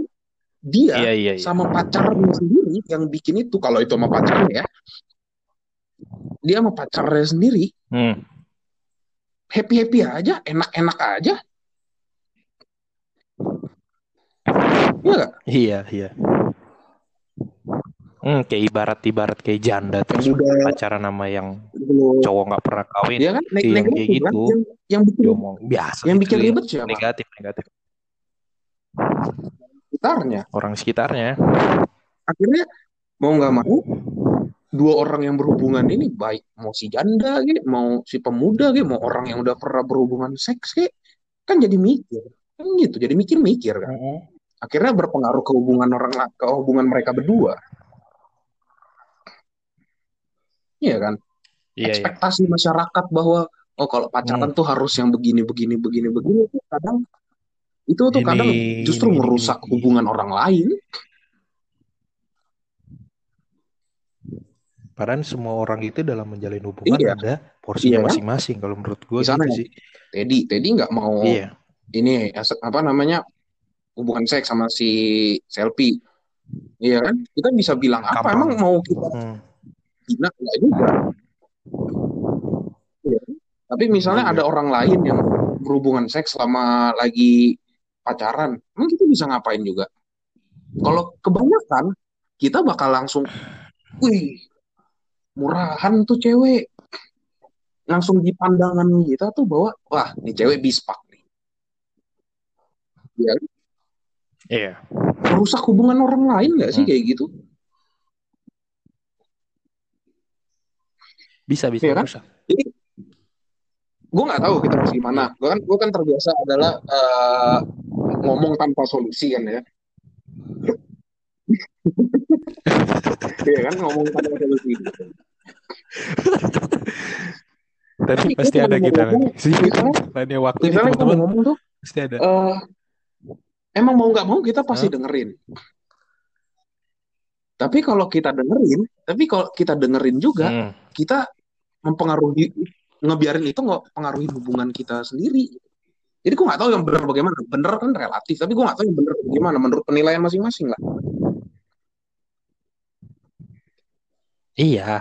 Speaker 2: dia
Speaker 1: Iya, iya, iya.
Speaker 2: sama pacarnya sendiri yang bikin itu, kalau itu sama pacarnya ya, dia sama pacarnya sendiri
Speaker 1: Hmm.
Speaker 2: happy happy aja, enak-enak aja. Iya nggak?
Speaker 1: Iya, iya. Hmm, kayak ibarat-ibarat kayak janda terus
Speaker 2: Yang udah
Speaker 1: pacaran sama yang cowok nggak pernah kawin
Speaker 2: Dia kan ne-
Speaker 1: Iya,
Speaker 2: negatif
Speaker 1: kayak
Speaker 2: kan?
Speaker 1: gitu.
Speaker 2: Yang, yang bikin
Speaker 1: biasa
Speaker 2: yang
Speaker 1: itu
Speaker 2: bikin
Speaker 1: ya.
Speaker 2: ribet siapa?
Speaker 1: negatif negatif
Speaker 2: Sekitarnya.
Speaker 1: orang sekitarnya
Speaker 2: Akhirnya mau nggak mau dua orang yang berhubungan ini baik mau si janda gitu, mau si pemuda gitu, mau orang yang udah pernah berhubungan seks gitu, kan jadi mikir. Kan gitu, jadi mikir-mikir kan. Akhirnya berpengaruh ke hubungan orang ke hubungan mereka berdua. Iya kan?
Speaker 1: iya iya
Speaker 2: Ekspektasi masyarakat bahwa oh kalau pacaran tuh harus yang begini begini begini begini itu kadang itu tuh kadang
Speaker 1: Ini,
Speaker 2: justru
Speaker 1: ini,
Speaker 2: merusak
Speaker 1: ini.
Speaker 2: hubungan orang lain.
Speaker 1: padahal semua orang itu dalam menjalin hubungan
Speaker 2: Iya.
Speaker 1: ada porsinya
Speaker 2: Iya kan?
Speaker 1: masing-masing kalau menurut gue
Speaker 2: Misalnya
Speaker 1: gitu sih
Speaker 2: Teddy, Teddy nggak mau
Speaker 1: iya
Speaker 2: ini apa namanya hubungan seks sama si Selfie. Iya kan? Kita bisa bilang apa?
Speaker 1: Kampang.
Speaker 2: Emang mau kita
Speaker 1: Hmm.
Speaker 2: nggak juga? Iya? Tapi misalnya
Speaker 1: Iya.
Speaker 2: ada orang lain yang berhubungan seks selama lagi pacaran, emang kita bisa ngapain juga? Kalau kebanyakan kita bakal langsung, wih, murahan tuh cewek. Langsung di pandangan kita tuh bahwa, wah, ini cewek bispak nih. Ya,
Speaker 1: iya
Speaker 2: merusak hubungan orang lain nggak sih
Speaker 1: Hmm.
Speaker 2: kayak gitu?
Speaker 1: bisa bisa
Speaker 2: Iya kan?
Speaker 1: rusak
Speaker 2: Jadi gue nggak tahu kita harus gimana. Gue kan gue kan terbiasa adalah eh, ngomong tanpa solusi kan ya. (laughs) Iya kan ngomong tanpa solusi.
Speaker 1: tapi pasti ada kita sih lainnya waktu
Speaker 2: Misalnya
Speaker 1: teman-teman
Speaker 2: ngomong tuh,
Speaker 1: pasti ada
Speaker 2: eh, emang mau nggak mau kita pasti dengerin. Tapi kalau kita dengerin, tapi kalau kita dengerin juga,
Speaker 1: Hmm.
Speaker 2: kita mempengaruhi ngebiarin itu nggak pengaruhi hubungan kita sendiri. Jadi gue nggak tahu yang benar bagaimana. Benar kan relatif, tapi gue nggak tahu yang benar bagaimana menurut penilaian masing-masing lah.
Speaker 1: iya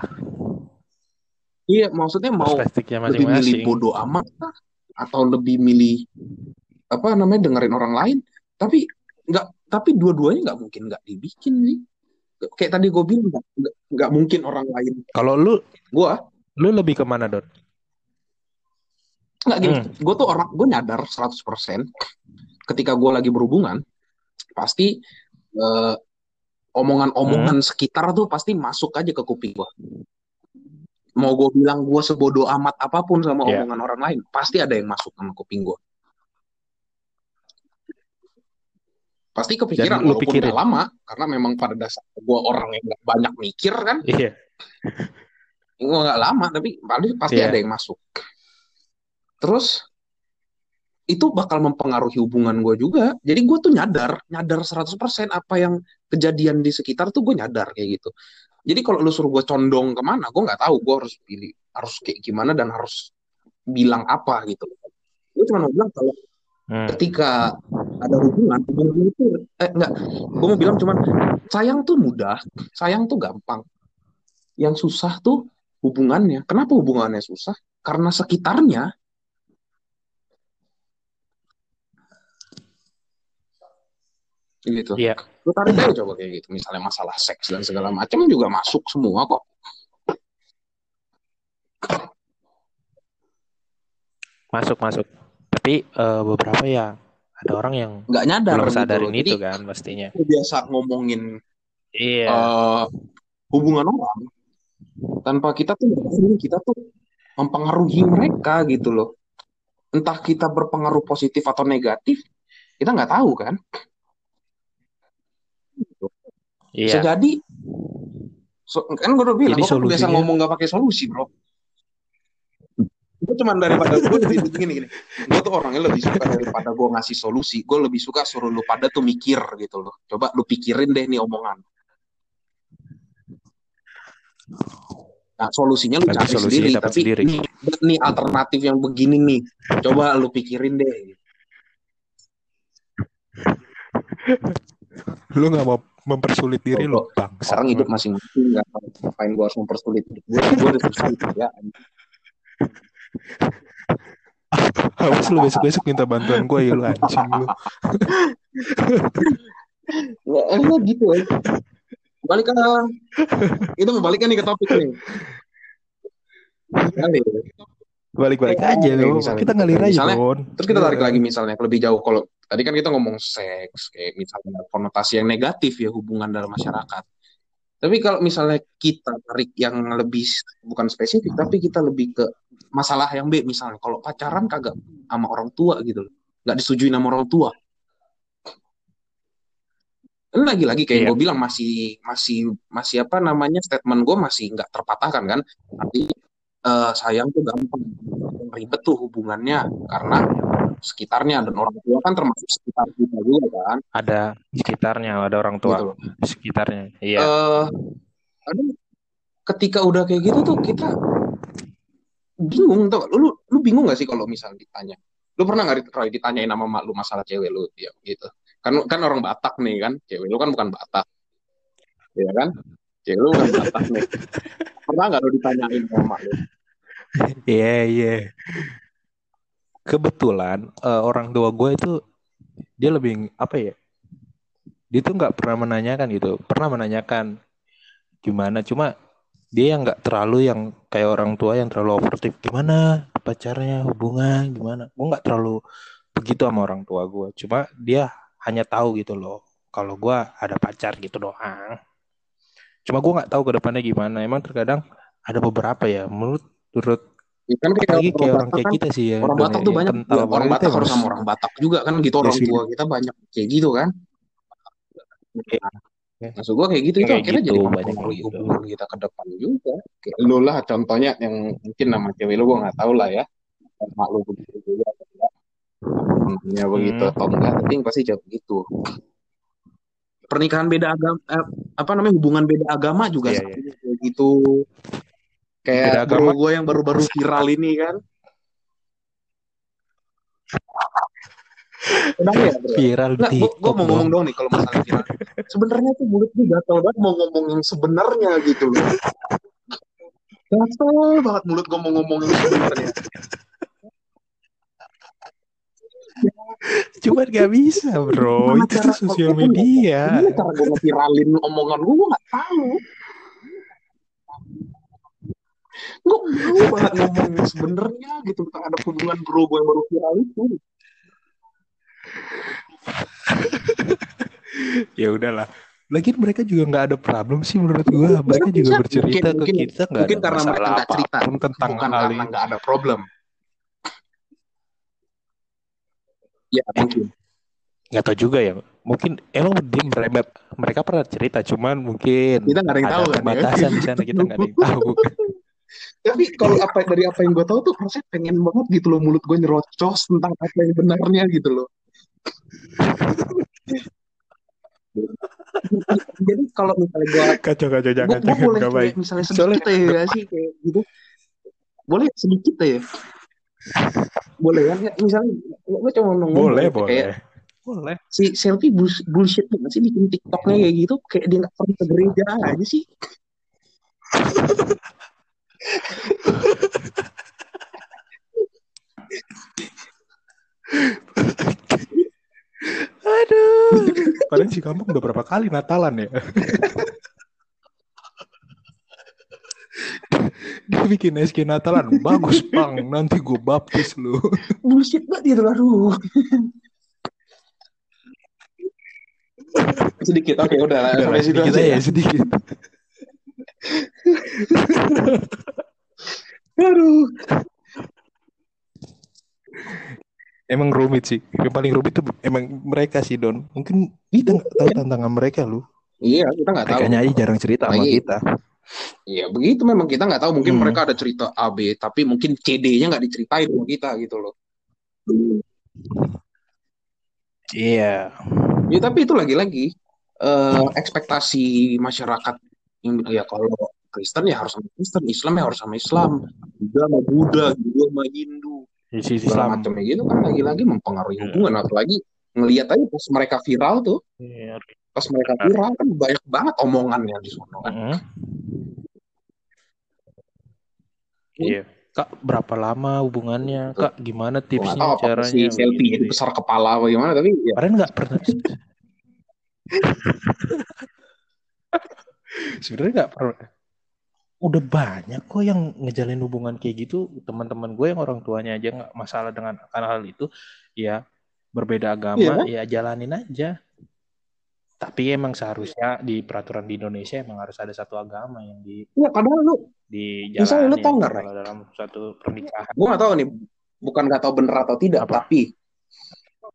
Speaker 2: Iya, maksudnya mau
Speaker 1: perspektifnya
Speaker 2: lebih milih bodoh amat kah? atau lebih milih apa namanya dengerin orang lain? Tapi nggak, tapi dua-duanya nggak mungkin nggak dibikin sih. Kayak tadi gue bilang nggak mungkin orang lain.
Speaker 1: kalau lu
Speaker 2: Gue
Speaker 1: lu lebih ke mana Don
Speaker 2: nggak gini.
Speaker 1: Hmm.
Speaker 2: Gue tuh orang gue nyadar 100% ketika gue lagi berhubungan pasti eh, omongan-omongan sekitar tuh pasti masuk aja ke kuping gue. Mau gue bilang gue sebodoh amat apa pun sama
Speaker 1: Iya.
Speaker 2: omongan orang lain, pasti ada yang masuk sama kuping gue. Pasti kepikiran
Speaker 1: lu
Speaker 2: walaupun gak lama, karena memang pada dasar gue orang yang gak banyak mikir kan,
Speaker 1: Iya.
Speaker 2: gue gak lama tapi pasti pasti
Speaker 1: Iya.
Speaker 2: ada yang masuk. Terus itu bakal mempengaruhi hubungan gue juga. Jadi gue tuh nyadar, nyadar 100% apa yang kejadian di sekitar tuh gue nyadar kayak gitu. Jadi kalau lu suruh gue condong ke mana, gue nggak tahu gue harus pilih, harus kayak gimana dan harus bilang apa gitu. Gue cuma mau bilang kalau
Speaker 1: Hmm.
Speaker 2: ketika ada hubungan, hubungan itu eh enggak, gue mau bilang cuman sayang tuh mudah, sayang tuh gampang. Yang susah tuh hubungannya. Kenapa hubungannya susah? Karena sekitarnya gitu.
Speaker 1: Iya.
Speaker 2: Lu tarik aja coba kayak gitu, misalnya masalah seks dan segala macam juga masuk semua kok.
Speaker 1: Masuk masuk. Tapi eh, beberapa ya ada orang yang
Speaker 2: Nggak nyadar
Speaker 1: belum
Speaker 2: gitu.
Speaker 1: sadarin
Speaker 2: Jadi
Speaker 1: itu kan pastinya.
Speaker 2: biasa ngomongin
Speaker 1: Iya.
Speaker 2: eh, hubungan orang tanpa kita tuh kita tuh mempengaruhi mereka gitu loh. Entah kita berpengaruh positif atau negatif, kita nggak tahu kan. Bisa
Speaker 1: Iya.
Speaker 2: jadi so- kan gue udah bilang,
Speaker 1: Jadi
Speaker 2: gue kan biasa ngomong nggak pakai solusi bro. Gue cuman daripada gue jadi (laughs) gini gini, gue tuh orangnya lebih suka daripada gue ngasih solusi, gue lebih suka suruh lu pada tuh mikir gitu loh. Coba lu pikirin deh nih omongan. Nah, solusinya lu cari sendiri, tapi
Speaker 1: sendiri.
Speaker 2: nih, nih alternatif yang begini nih, coba lu pikirin deh.
Speaker 1: Lu nggak mau mempersulit diri
Speaker 2: Oh,
Speaker 1: lu bangsa.
Speaker 2: Orang hidup masing-masing, nggak ngapain gue harus mempersulit gue, gue udah susah ya.
Speaker 1: Awas lu besok-besok minta bantuan gue ya lu anjing lu.
Speaker 2: Nggak, enggak gitu ya. Balik ke itu mau balik kan nih ke topik nih. Balik.
Speaker 1: Balik-balik
Speaker 2: Kayak
Speaker 1: aja
Speaker 2: misalnya.
Speaker 1: Kita ngalir aja,
Speaker 2: Misalnya,
Speaker 1: Bon.
Speaker 2: Terus kita tarik lagi misalnya ke lebih jauh kalau tadi kan kita ngomong seks kayak misalnya konotasi yang negatif ya hubungan dalam masyarakat. Tapi kalau misalnya kita tarik yang lebih bukan spesifik tapi kita lebih ke masalah yang B misalnya kalau pacaran kagak sama orang tua gitu loh. Nggak disetujui sama orang tua. Ini lagi-lagi kayak
Speaker 1: Iya.
Speaker 2: gue bilang masih masih masih apa namanya statement gue masih nggak terpatahkan kan. Artinya eh, sayang tuh gampang. Ribet tuh hubungannya karena sekitarnya dan orang tua kan termasuk sekitar kita juga kan.
Speaker 1: Ada sekitarnya, ada orang
Speaker 2: gitu
Speaker 1: tua
Speaker 2: loh.
Speaker 1: sekitarnya. Iya.
Speaker 2: Ada ketika udah kayak gitu tuh kita bingung tuh lu lu bingung gak sih kalau misal ditanya? Lu pernah nggak Roy ditanyain sama mak lu masalah cewek lu? Ya gitu. Kan kan orang Batak nih kan. Cewek lu kan bukan Batak. Ya kan? Cewek lu bukan Batak nih (laughs) pernah nggak lu ditanyain sama lu (laughs)
Speaker 1: Iya, iya. Kebetulan eh, orang tua gue itu dia lebih apa ya? Dia tuh nggak pernah menanyakan gitu. Pernah menanyakan gimana, cuma dia yang nggak terlalu yang kayak orang tua yang terlalu overtip gimana pacarnya hubungan gimana. Gue nggak terlalu begitu sama orang tua gue. Cuma dia hanya tahu gitu loh. Kalau gue ada pacar gitu doang. Cuma gue nggak tahu ke depannya gimana. Emang terkadang ada beberapa ya. Menurut menurut
Speaker 2: Ya kan kayak
Speaker 1: apalagi kayak orang
Speaker 2: Batak
Speaker 1: kayak
Speaker 2: kan
Speaker 1: kita sih ya
Speaker 2: orang
Speaker 1: Don,
Speaker 2: Batak
Speaker 1: ya,
Speaker 2: tuh banyak
Speaker 1: kental
Speaker 2: ya, orang Batak
Speaker 1: itu
Speaker 2: harus sama orang Batak juga kan gitu
Speaker 1: Ya
Speaker 2: orang tua kita banyak kayak gitu kan
Speaker 1: Iya.
Speaker 2: maksud gua kayak gitu itu
Speaker 1: Kayak
Speaker 2: akhirnya
Speaker 1: gitu,
Speaker 2: jadi
Speaker 1: banyak gitu.
Speaker 2: hubungan kita ke depan juga kayak lu lah contohnya yang mungkin nama cewek lu gua nggak tahu lah ya mak lu begitu juga temennya begitu
Speaker 1: Hmm.
Speaker 2: atau enggak tapi pasti jawab gitu pernikahan beda agama eh, apa namanya hubungan beda agama juga sama
Speaker 1: iya.
Speaker 2: kayak gitu kayak
Speaker 1: Beda agama.
Speaker 2: gue yang baru-baru viral ini kan Kenapa ya bro?
Speaker 1: viral di
Speaker 2: Nggak, gue mau ngomong
Speaker 1: dong.
Speaker 2: dong nih kalau masalah viral. Sebenarnya tuh mulut gue gatel banget mau ngomong yang sebenarnya gitu loh. Gatel banget mulut gue mau ngomong yang sebenarnya. (laughs)
Speaker 1: Cuman gak bisa bro,
Speaker 2: Gimana
Speaker 1: itu tuh sosial media.
Speaker 2: Gimana cara gue ngeviralin omongan gue? Gue nggak tahu. Gue mau banget ngomong yang sebenarnya gitu terhadap hubungan bro gue yang baru viral itu. (laughs)
Speaker 1: ya udahlah. Lagi mereka juga nggak ada problem sih menurut gua. Mereka
Speaker 2: Bisa,
Speaker 1: juga bercerita
Speaker 2: Mungkin-
Speaker 1: ke
Speaker 2: mungkin-
Speaker 1: kita nggak
Speaker 2: Mungkin
Speaker 1: ada
Speaker 2: karena mereka
Speaker 1: masalah
Speaker 2: nggak cerita,
Speaker 1: apa pun tentang
Speaker 2: bukan
Speaker 1: hal
Speaker 2: karena nggak ada problem. Ya mungkin.
Speaker 1: Nggak tahu juga ya. Mungkin emang dia mereka, mereka pernah cerita, cuman mungkin
Speaker 2: Kita nggak ada yang tahu kan, ya?
Speaker 1: keterbatasan di sana kita nggak ada yang (laughs) tahu.
Speaker 2: Tapi kalau apa dari apa yang gue tahu tuh rasanya pengen banget gitu loh mulut gue nyerocos tentang apa yang benarnya gitu loh. (laughs) Jadi kalau misalnya gue
Speaker 1: Kacau kacau jangan jangan
Speaker 2: boleh kayak misalnya
Speaker 1: Soalnya-
Speaker 2: sedikit ya sih kayak gitu. Boleh sedikit ya. Boleh kan? Ya, misalnya gue cuma ngomong
Speaker 1: Boleh
Speaker 2: kayak
Speaker 1: boleh. Boleh.
Speaker 2: si selfie bus- bullshit banget sih bikin TikToknya kayak gitu kayak dia nggak pernah ke gereja aja sih.
Speaker 1: Aduh. Padahal si kampung udah berapa kali Natalan ya. (laughs) Dia bikin SK Natalan bagus pang nanti gue baptis lu. (laughs)
Speaker 2: Bullshit banget gitu aduh. (laughs) sedikit oke udah lah
Speaker 1: Udah
Speaker 2: sampai situ
Speaker 1: sedikit
Speaker 2: aja ya.
Speaker 1: sedikit.
Speaker 2: Aduh.
Speaker 1: Emang rumit sih. Yang paling rumit tuh emang mereka sih Don. Mungkin kita nggak tahu tantangan mereka lu.
Speaker 2: Iya, kita nggak tahu.
Speaker 1: Mereka aja jarang cerita sama kita.
Speaker 2: Iya, begitu memang kita nggak tahu. Mungkin
Speaker 1: Hmm.
Speaker 2: mereka ada cerita A, B, tapi mungkin CD-nya nggak diceritain sama kita gitu loh.
Speaker 1: Iya.
Speaker 2: Ya, tapi itu lagi-lagi eh, ekspektasi masyarakat yang ya kalau Kristen ya harus sama Kristen, Islam ya harus sama Islam, Buddha sama Buddha, Hindu sama Hindu,
Speaker 1: Isi Islam.
Speaker 2: macamnya gitu kan lagi-lagi mempengaruhi hubungan. Apalagi ngelihat aja pas mereka viral tuh,
Speaker 1: Iya.
Speaker 2: Pas mereka viral kan banyak banget omongannya di sana kan.
Speaker 1: Mm-mm. Iya. Kak, berapa lama hubungannya? Kak, gimana tipsnya
Speaker 2: apa
Speaker 1: caranya?
Speaker 2: si selfie itu
Speaker 1: Begini.
Speaker 2: besar kepala apa gimana, tapi ya
Speaker 1: Kemarin nggak pernah. (laughs) Sebenarnya nggak pernah. Udah banyak kok yang ngejalin hubungan kayak gitu. Teman-teman gue yang orang tuanya aja nggak masalah dengan akan hal itu. Ya berbeda agama, ya jalanin aja. Tapi emang seharusnya di peraturan di Indonesia emang harus ada satu agama yang di
Speaker 2: ya padahal lu
Speaker 1: di
Speaker 2: Misalnya lu tau nggak,
Speaker 1: dalam suatu pernikahan.
Speaker 2: gue nggak tahu nih bukan nggak tahu bener atau tidak
Speaker 1: Apa?
Speaker 2: tapi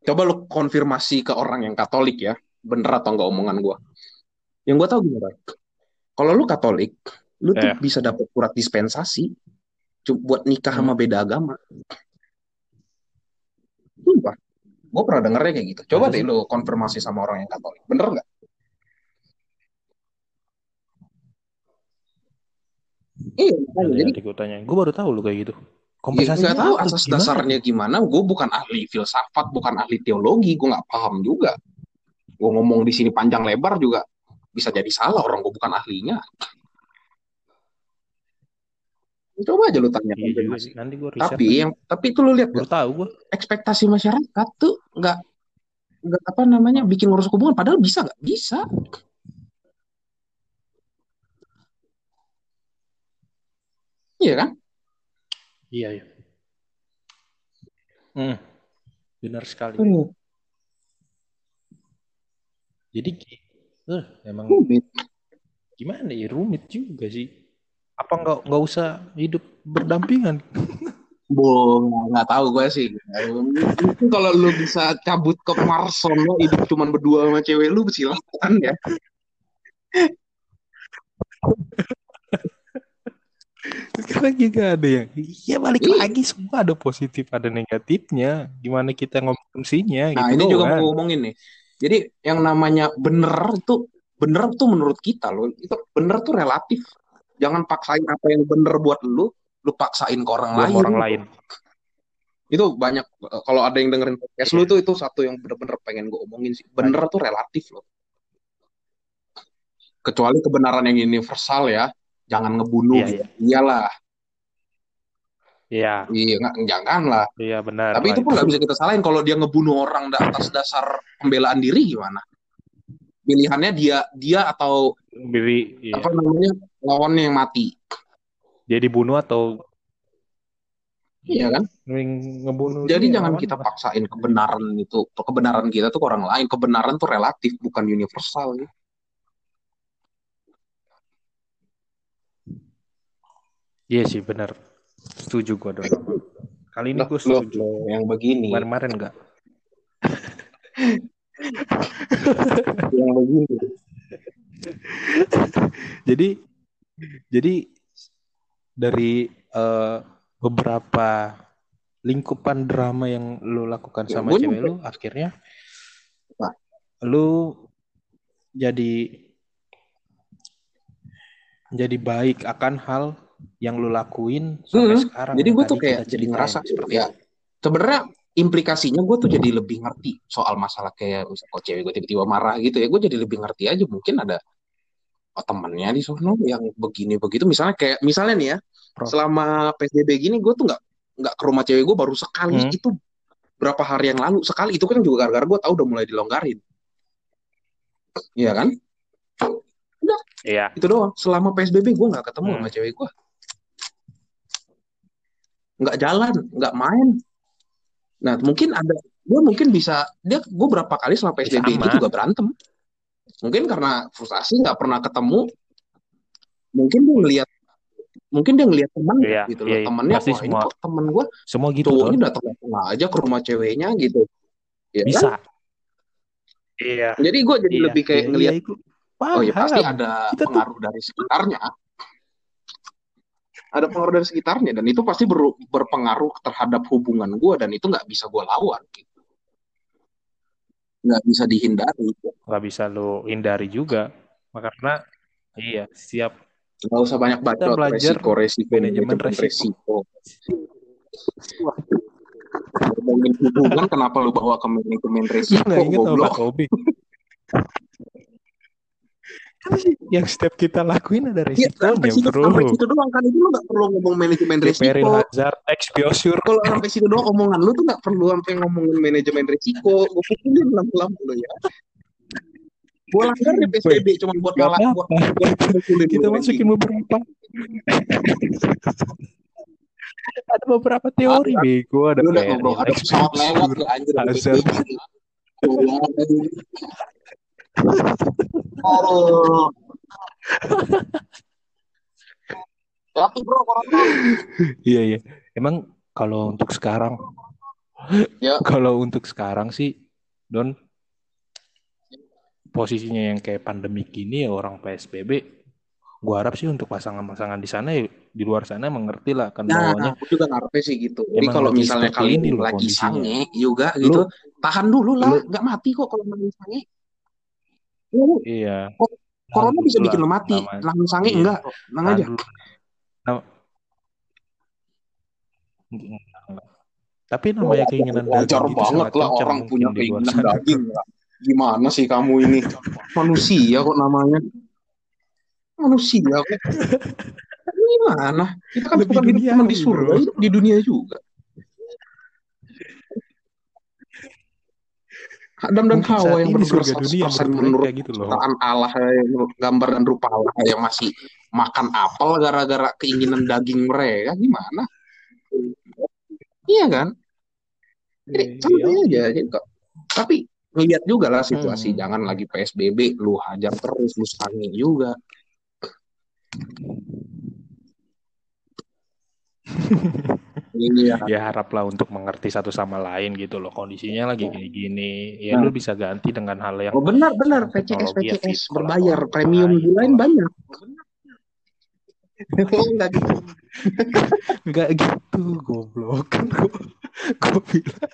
Speaker 2: coba lu konfirmasi ke orang yang Katolik ya bener atau nggak omongan gue yang gue tahu gini Ray. kalau lu Katolik lu tuh
Speaker 1: Eh.
Speaker 2: bisa dapat surat dispensasi buat nikah
Speaker 1: Hmm.
Speaker 2: sama beda agama Sumpah. Gue pernah dengernya kayak gitu coba deh lu konfirmasi sama orang yang Katolik bener nggak iya makanya.
Speaker 1: Nanti
Speaker 2: jadi
Speaker 1: gue tanya. Gue baru tahu lu kayak gitu.
Speaker 2: Ya,
Speaker 1: Kompensasinya
Speaker 2: nggak tahu asas
Speaker 1: Gimana?
Speaker 2: dasarnya gimana. Gue bukan ahli filsafat, bukan ahli teologi. Gue nggak paham juga. Gue ngomong di sini panjang lebar juga bisa jadi salah. Orang gue bukan ahlinya. Coba aja lu tanya
Speaker 1: Iya. Nanti gue riset.
Speaker 2: Tapi yang tapi itu lu lihat
Speaker 1: baru tahu gue.
Speaker 2: ekspektasi masyarakat tuh nggak nggak apa namanya bikin ngurus hubungan. Padahal bisa nggak bisa. Iya kan?
Speaker 1: Iya iya. Hmm, benar sekali.
Speaker 2: Hmm.
Speaker 1: Jadi eh, emang
Speaker 2: Rumit.
Speaker 1: gimana ya rumit juga sih. Apa nggak nggak usah hidup berdampingan?
Speaker 2: Bo, nggak tahu gue sih. Mungkin kalau lu bisa cabut ke Mars sono hidup cuman berdua sama cewek lu silakan ya.
Speaker 1: Sekarang juga ada yang ya balik
Speaker 2: Iya.
Speaker 1: lagi semua ada positif ada negatifnya. Gimana kita ngomongsinya
Speaker 2: Nah,
Speaker 1: gitu
Speaker 2: ini juga
Speaker 1: doang.
Speaker 2: mau ngomongin nih. Jadi yang namanya bener itu bener tuh menurut kita loh. Itu bener tuh relatif. Jangan paksain apa yang bener buat lu, lu paksain ke orang lain.
Speaker 1: orang lain.
Speaker 2: Itu banyak kalau ada yang dengerin podcast
Speaker 1: Iya.
Speaker 2: lu tuh itu satu yang bener-bener pengen gue omongin sih. Bener tuh relatif loh. Kecuali kebenaran yang universal ya. Jangan ngebunuh
Speaker 1: Iya,
Speaker 2: gitu. Iyalah.
Speaker 1: Iya,
Speaker 2: Iya, nggak, jangan lah.
Speaker 1: iya benar.
Speaker 2: Tapi
Speaker 1: lah
Speaker 2: itu pun nggak bisa kita salahin kalau dia ngebunuh orang da- atas dasar pembelaan diri gimana? Pilihannya dia dia atau
Speaker 1: Bili, iya.
Speaker 2: apa namanya lawannya yang mati.
Speaker 1: Dia dibunuh atau
Speaker 2: Iya kan?
Speaker 1: Mending ngebunuh
Speaker 2: Jadi
Speaker 1: dia,
Speaker 2: jangan
Speaker 1: lawan
Speaker 2: kita paksain kebenaran itu, kebenaran kita tuh orang lain. Kebenaran tuh relatif, bukan universal. gitu.
Speaker 1: Iya sih benar. Setuju gue Don. Kali ini gue
Speaker 2: loh,
Speaker 1: setuju.
Speaker 2: loh, yang begini,
Speaker 1: Kemarin-kemarin enggak.
Speaker 2: Yang begini.
Speaker 1: Jadi jadi dari eh, beberapa lingkupan drama yang lu lakukan
Speaker 2: Ya,
Speaker 1: sama cewek lu akhirnya
Speaker 2: Apa?
Speaker 1: lu jadi jadi baik akan hal yang lu lakuin sampai
Speaker 2: Hmm,
Speaker 1: sekarang.
Speaker 2: Jadi gue tuh kayak jadi ngerasa seperti ya. Sebenarnya implikasinya gue tuh jadi lebih ngerti soal masalah kayak misal kok cewek gue tiba-tiba marah gitu ya. Gue jadi lebih ngerti aja mungkin ada oh, temennya di sono yang begini begitu. Misalnya kayak misalnya nih ya,
Speaker 1: Pro.
Speaker 2: selama PSBB gini gue tuh nggak nggak ke rumah cewek gue baru sekali
Speaker 1: Hmm.
Speaker 2: itu berapa hari yang lalu sekali itu kan juga gara-gara gue tahu udah mulai dilonggarin. Iya kan?
Speaker 1: Iya.
Speaker 2: Itu doang. Selama PSBB gue nggak ketemu
Speaker 1: Hmm.
Speaker 2: sama cewek gue. Nggak jalan, nggak main. Nah, mungkin ada gue mungkin bisa dia gue berapa kali selama PSBB ini
Speaker 1: Sama.
Speaker 2: juga berantem. Mungkin karena frustasi nggak pernah ketemu. Mungkin dia ngelihat mungkin dia ngelihat teman
Speaker 1: Iya,
Speaker 2: gitu loh.
Speaker 1: iya, iya.
Speaker 2: Temennya
Speaker 1: Pasti
Speaker 2: wah ini
Speaker 1: semua.
Speaker 2: kok temen gue
Speaker 1: Semua gitu
Speaker 2: cowoknya
Speaker 1: Don.
Speaker 2: datang datang aja ke rumah ceweknya gitu. Ya kan?
Speaker 1: Bisa. Iya.
Speaker 2: Jadi gue jadi
Speaker 1: Iya,
Speaker 2: lebih kayak
Speaker 1: iya,
Speaker 2: ngelihat
Speaker 1: iya, itu
Speaker 2: oh ya pasti ada
Speaker 1: Kita tuh
Speaker 2: pengaruh dari sekitarnya. Ada pengaruh dari sekitarnya dan itu pasti ber- berpengaruh terhadap hubungan gue dan itu nggak bisa gue lawan. Gitu. Nggak bisa dihindari.
Speaker 1: nggak bisa lu hindari juga. Karena iya, siap
Speaker 2: Nggak usah banyak bacot.
Speaker 1: belajar
Speaker 2: Resiko, resiko,
Speaker 1: manajemen resiko.
Speaker 2: resiko. Ngomongin hubungan kenapa lu bawa ke manajemen
Speaker 1: Lu
Speaker 2: resiko
Speaker 1: nggak inget
Speaker 2: goblok?
Speaker 1: Sih, yang step kita lakuin ada
Speaker 2: Ya, sampai
Speaker 1: resikonya,
Speaker 2: situ,
Speaker 1: bro.
Speaker 2: sampai situ doang kan itu lu nggak perlu ngomong manajemen resiko.
Speaker 1: Hazard, ex Biosur.
Speaker 2: Kalau sampai situ doang omongan lu tuh nggak perlu sampai ngomongin manajemen resiko. Gue pukulin lama-lama lu ya. Gue langgar di PSBB cuma buat
Speaker 1: Gak
Speaker 2: ngalah buat
Speaker 1: Kita masukin beberapa. ada beberapa teori,
Speaker 2: Ah,
Speaker 1: bego. Ada
Speaker 2: udah ngobrol ada pesawat lewat anjir. Aduh. Tapi bro, corona.
Speaker 1: Iya, iya. Emang kalau untuk sekarang,
Speaker 2: Ya.
Speaker 1: kalau untuk sekarang sih, Don, posisinya yang kayak pandemi gini ya orang PSBB, gua harap sih untuk pasangan-pasangan di sana ya, di luar sana mengerti lah kan
Speaker 2: Nah,
Speaker 1: bahwanya
Speaker 2: aku juga ngarepe sih gitu. Jadi
Speaker 1: Emang
Speaker 2: kalau
Speaker 1: lagi
Speaker 2: misalnya kalian
Speaker 1: ini
Speaker 2: lagi sange juga gitu,
Speaker 1: Lu-
Speaker 2: tahan dulu lah, nggak mati kok kalau main sange.
Speaker 1: Iya.
Speaker 2: corona bisa bikin lu mati, langsung sange
Speaker 1: Iya.
Speaker 2: enggak,
Speaker 1: Tahan
Speaker 2: aja.
Speaker 1: Tapi namanya keinginan
Speaker 2: Wajar
Speaker 1: daging
Speaker 2: banget lah orang punya keinginan daging. Gimana sih kamu ini? Manusia kok namanya. Manusia kok. (laughs) Gimana? Kita kan bukan hidup cuma di surga, di dunia juga. Adam dan
Speaker 1: Mungkin
Speaker 2: Hawa yang
Speaker 1: surga dunia
Speaker 2: 100%
Speaker 1: menurut mereka gitu loh.
Speaker 2: ciptaan Allah gambar dan rupa Allah yang masih makan apel gara-gara keinginan daging mereka gimana? Iya kan? Jadi
Speaker 1: Iya,
Speaker 2: santai
Speaker 1: iya.
Speaker 2: aja jadi kok. Tapi ngeliat juga lah situasi
Speaker 1: Hmm.
Speaker 2: jangan lagi PSBB lu hajar terus lu sangi juga. (laughs) Iya.
Speaker 1: Ya haraplah untuk mengerti satu sama lain gitu loh. Kondisinya lagi kayak gini. Ya
Speaker 2: Nah.
Speaker 1: lu bisa ganti dengan hal yang
Speaker 2: Oh benar benar PCS
Speaker 1: ya,
Speaker 2: PCS berbayar premium
Speaker 1: lain,
Speaker 2: bulain
Speaker 1: kalau-
Speaker 2: banyak. (laughs) Oh enggak gitu.
Speaker 1: Enggak gitu, goblok. Kan gua, gua bilang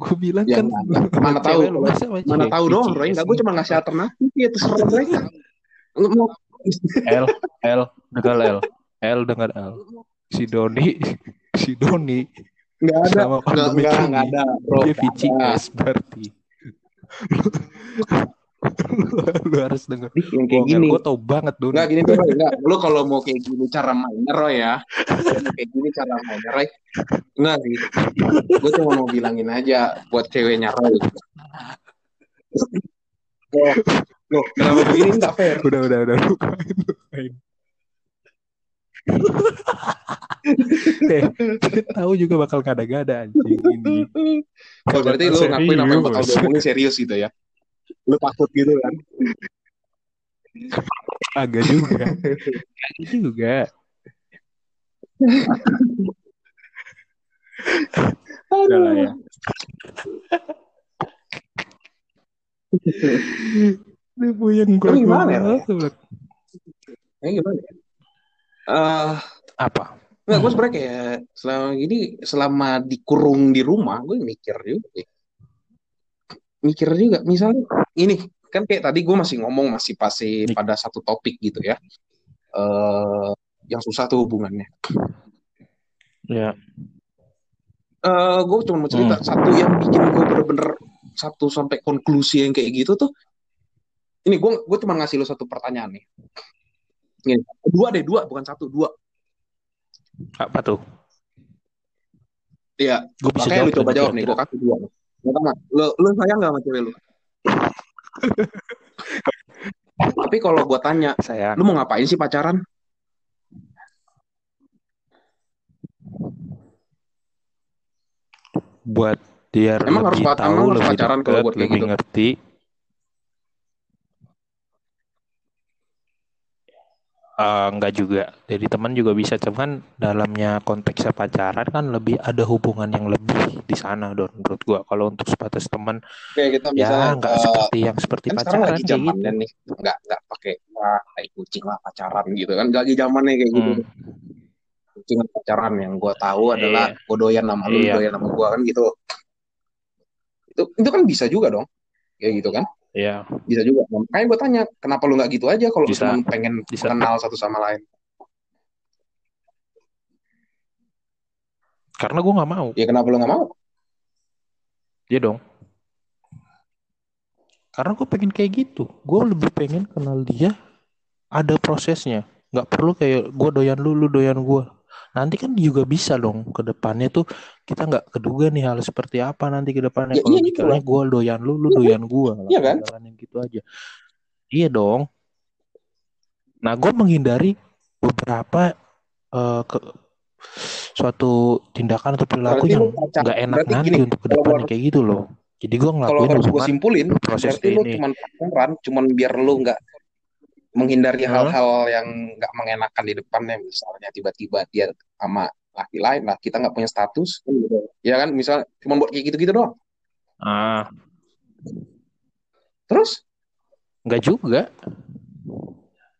Speaker 1: gua bilang
Speaker 2: Ya,
Speaker 1: kan
Speaker 2: mana tahu,
Speaker 1: sama
Speaker 2: Mana tahu doang, Roy. Enggak, gue cuma ngasih alternatif ya terserah (laughs) mereka. Mau
Speaker 1: L L dengar L L dengar L si Doni si Doni
Speaker 2: nggak ada,
Speaker 1: sama
Speaker 2: nggak
Speaker 1: pandemi
Speaker 2: nggak nggak ada, bro.
Speaker 1: dia
Speaker 2: Nggak ada.
Speaker 1: VCS berarti lu harus denger
Speaker 2: Yang kayak gini.
Speaker 1: gue tau banget Doni
Speaker 2: Enggak gini tuh, Roy. Enggak. Lu kalau mau kayak gini cara mainnya, Roy ya. Mau kayak gini cara mainnya, Roy. Enggak sih. Gue cuma mau bilangin aja buat ceweknya, Roy. Loh, loh, kenapa begini nggak fair?
Speaker 1: udah udah udah lupain lupain eh, tahu juga bakal gada-gada anjing ini.
Speaker 2: Oh, berarti lu ngakuin apa yang bakal gue omongin serius gitu ya? Lu takut gitu kan?
Speaker 1: Agak juga. (laughs) Agak juga. Udah lah ya. Ini puyeng gue.
Speaker 2: Tapi gimana ya? Ya gimana ya? Eh,
Speaker 1: Apa?
Speaker 2: Enggak, gue sebenarnya kayak selama gini, selama dikurung di rumah, gue mikir juga sih. Mikir juga, misalnya ini kan kayak tadi gue masih ngomong masih pasti pada satu topik gitu ya. Eh, yang susah tuh hubungannya.
Speaker 1: Ya.
Speaker 2: Eh, gue cuma mau cerita
Speaker 1: Hmm.
Speaker 2: satu yang bikin gue bener-bener satu sampai konklusi yang kayak gitu tuh. Ini gue gue cuma ngasih lo satu pertanyaan nih. Ini, dua deh, dua bukan satu, dua.
Speaker 1: Apa tuh?
Speaker 2: Iya,
Speaker 1: Gue bisa
Speaker 2: makanya lu
Speaker 1: jawab
Speaker 2: coba jawab nih, gue kasih dua. Pertama, lu lu sayang gak sama cewek lu? (laughs) Tapi kalau gue tanya,
Speaker 1: Sayang.
Speaker 2: lu mau ngapain sih pacaran?
Speaker 1: buat biar
Speaker 2: Emang harus
Speaker 1: lebih
Speaker 2: pa-
Speaker 1: tahu,
Speaker 2: emang harus
Speaker 1: lebih
Speaker 2: pacaran kalau buat
Speaker 1: lebih
Speaker 2: gitu?
Speaker 1: ngerti. Eh, enggak juga. Jadi teman juga bisa, cuman dalamnya konteksnya pacaran kan lebih ada hubungan yang lebih di sana, Don. Menurut gua kalau untuk sebatas teman
Speaker 2: kita
Speaker 1: ya
Speaker 2: misalnya,
Speaker 1: nggak
Speaker 2: eh,
Speaker 1: seperti yang seperti
Speaker 2: kan
Speaker 1: pacaran
Speaker 2: lagi
Speaker 1: kayak gitu.
Speaker 2: nih, nggak nggak pakai wah kayak kucing lah pacaran gitu kan, lagi zamannya kayak gitu.
Speaker 1: Hmm,
Speaker 2: Kucing pacaran yang gue tahu adalah
Speaker 1: Iya.
Speaker 2: gue doyan sama lu,
Speaker 1: Iya.
Speaker 2: doyan sama gue kan gitu. Itu itu kan bisa juga dong, kayak gitu kan?
Speaker 1: Iya,
Speaker 2: Bisa juga. Makanya gue tanya, kenapa lu nggak gitu aja kalau
Speaker 1: Bisa.
Speaker 2: cuma pengen
Speaker 1: Bisa.
Speaker 2: kenal satu sama lain?
Speaker 1: karena gua nggak mau.
Speaker 2: Ya kenapa lu nggak mau?
Speaker 1: Iya dong. Karena gue pengen kayak gitu. Gue lebih pengen kenal dia ada prosesnya. Nggak perlu kayak gue doyan lu, lu doyan gue. Nanti kan juga bisa dong ke depannya tuh kita nggak keduga nih hal seperti apa nanti ke depannya.
Speaker 2: Ya,
Speaker 1: Kalau
Speaker 2: iya, gitu
Speaker 1: gue doyan lu, lu
Speaker 2: Iya,
Speaker 1: doyan gue.
Speaker 2: Iya kan?
Speaker 1: Jalanin gitu aja. Iya dong. Nah gue menghindari beberapa eh, ke suatu tindakan atau perilaku
Speaker 2: Berarti
Speaker 1: yang nggak enak
Speaker 2: berarti
Speaker 1: nanti
Speaker 2: gini,
Speaker 1: untuk ke
Speaker 2: kalau
Speaker 1: depannya kayak gitu loh. Jadi gue
Speaker 2: Kalau
Speaker 1: ngelakuin
Speaker 2: harus gue simpulin,
Speaker 1: proses
Speaker 2: berarti lu
Speaker 1: ini.
Speaker 2: cuman pacaran, cuman biar lu nggak menghindari hal-hal yang nggak mengenakan di depannya, misalnya tiba-tiba dia sama laki lain, lah kita nggak punya status, ya kan? Misal cuma buat kayak gitu-gitu doang.
Speaker 1: Ah,
Speaker 2: Terus
Speaker 1: nggak juga.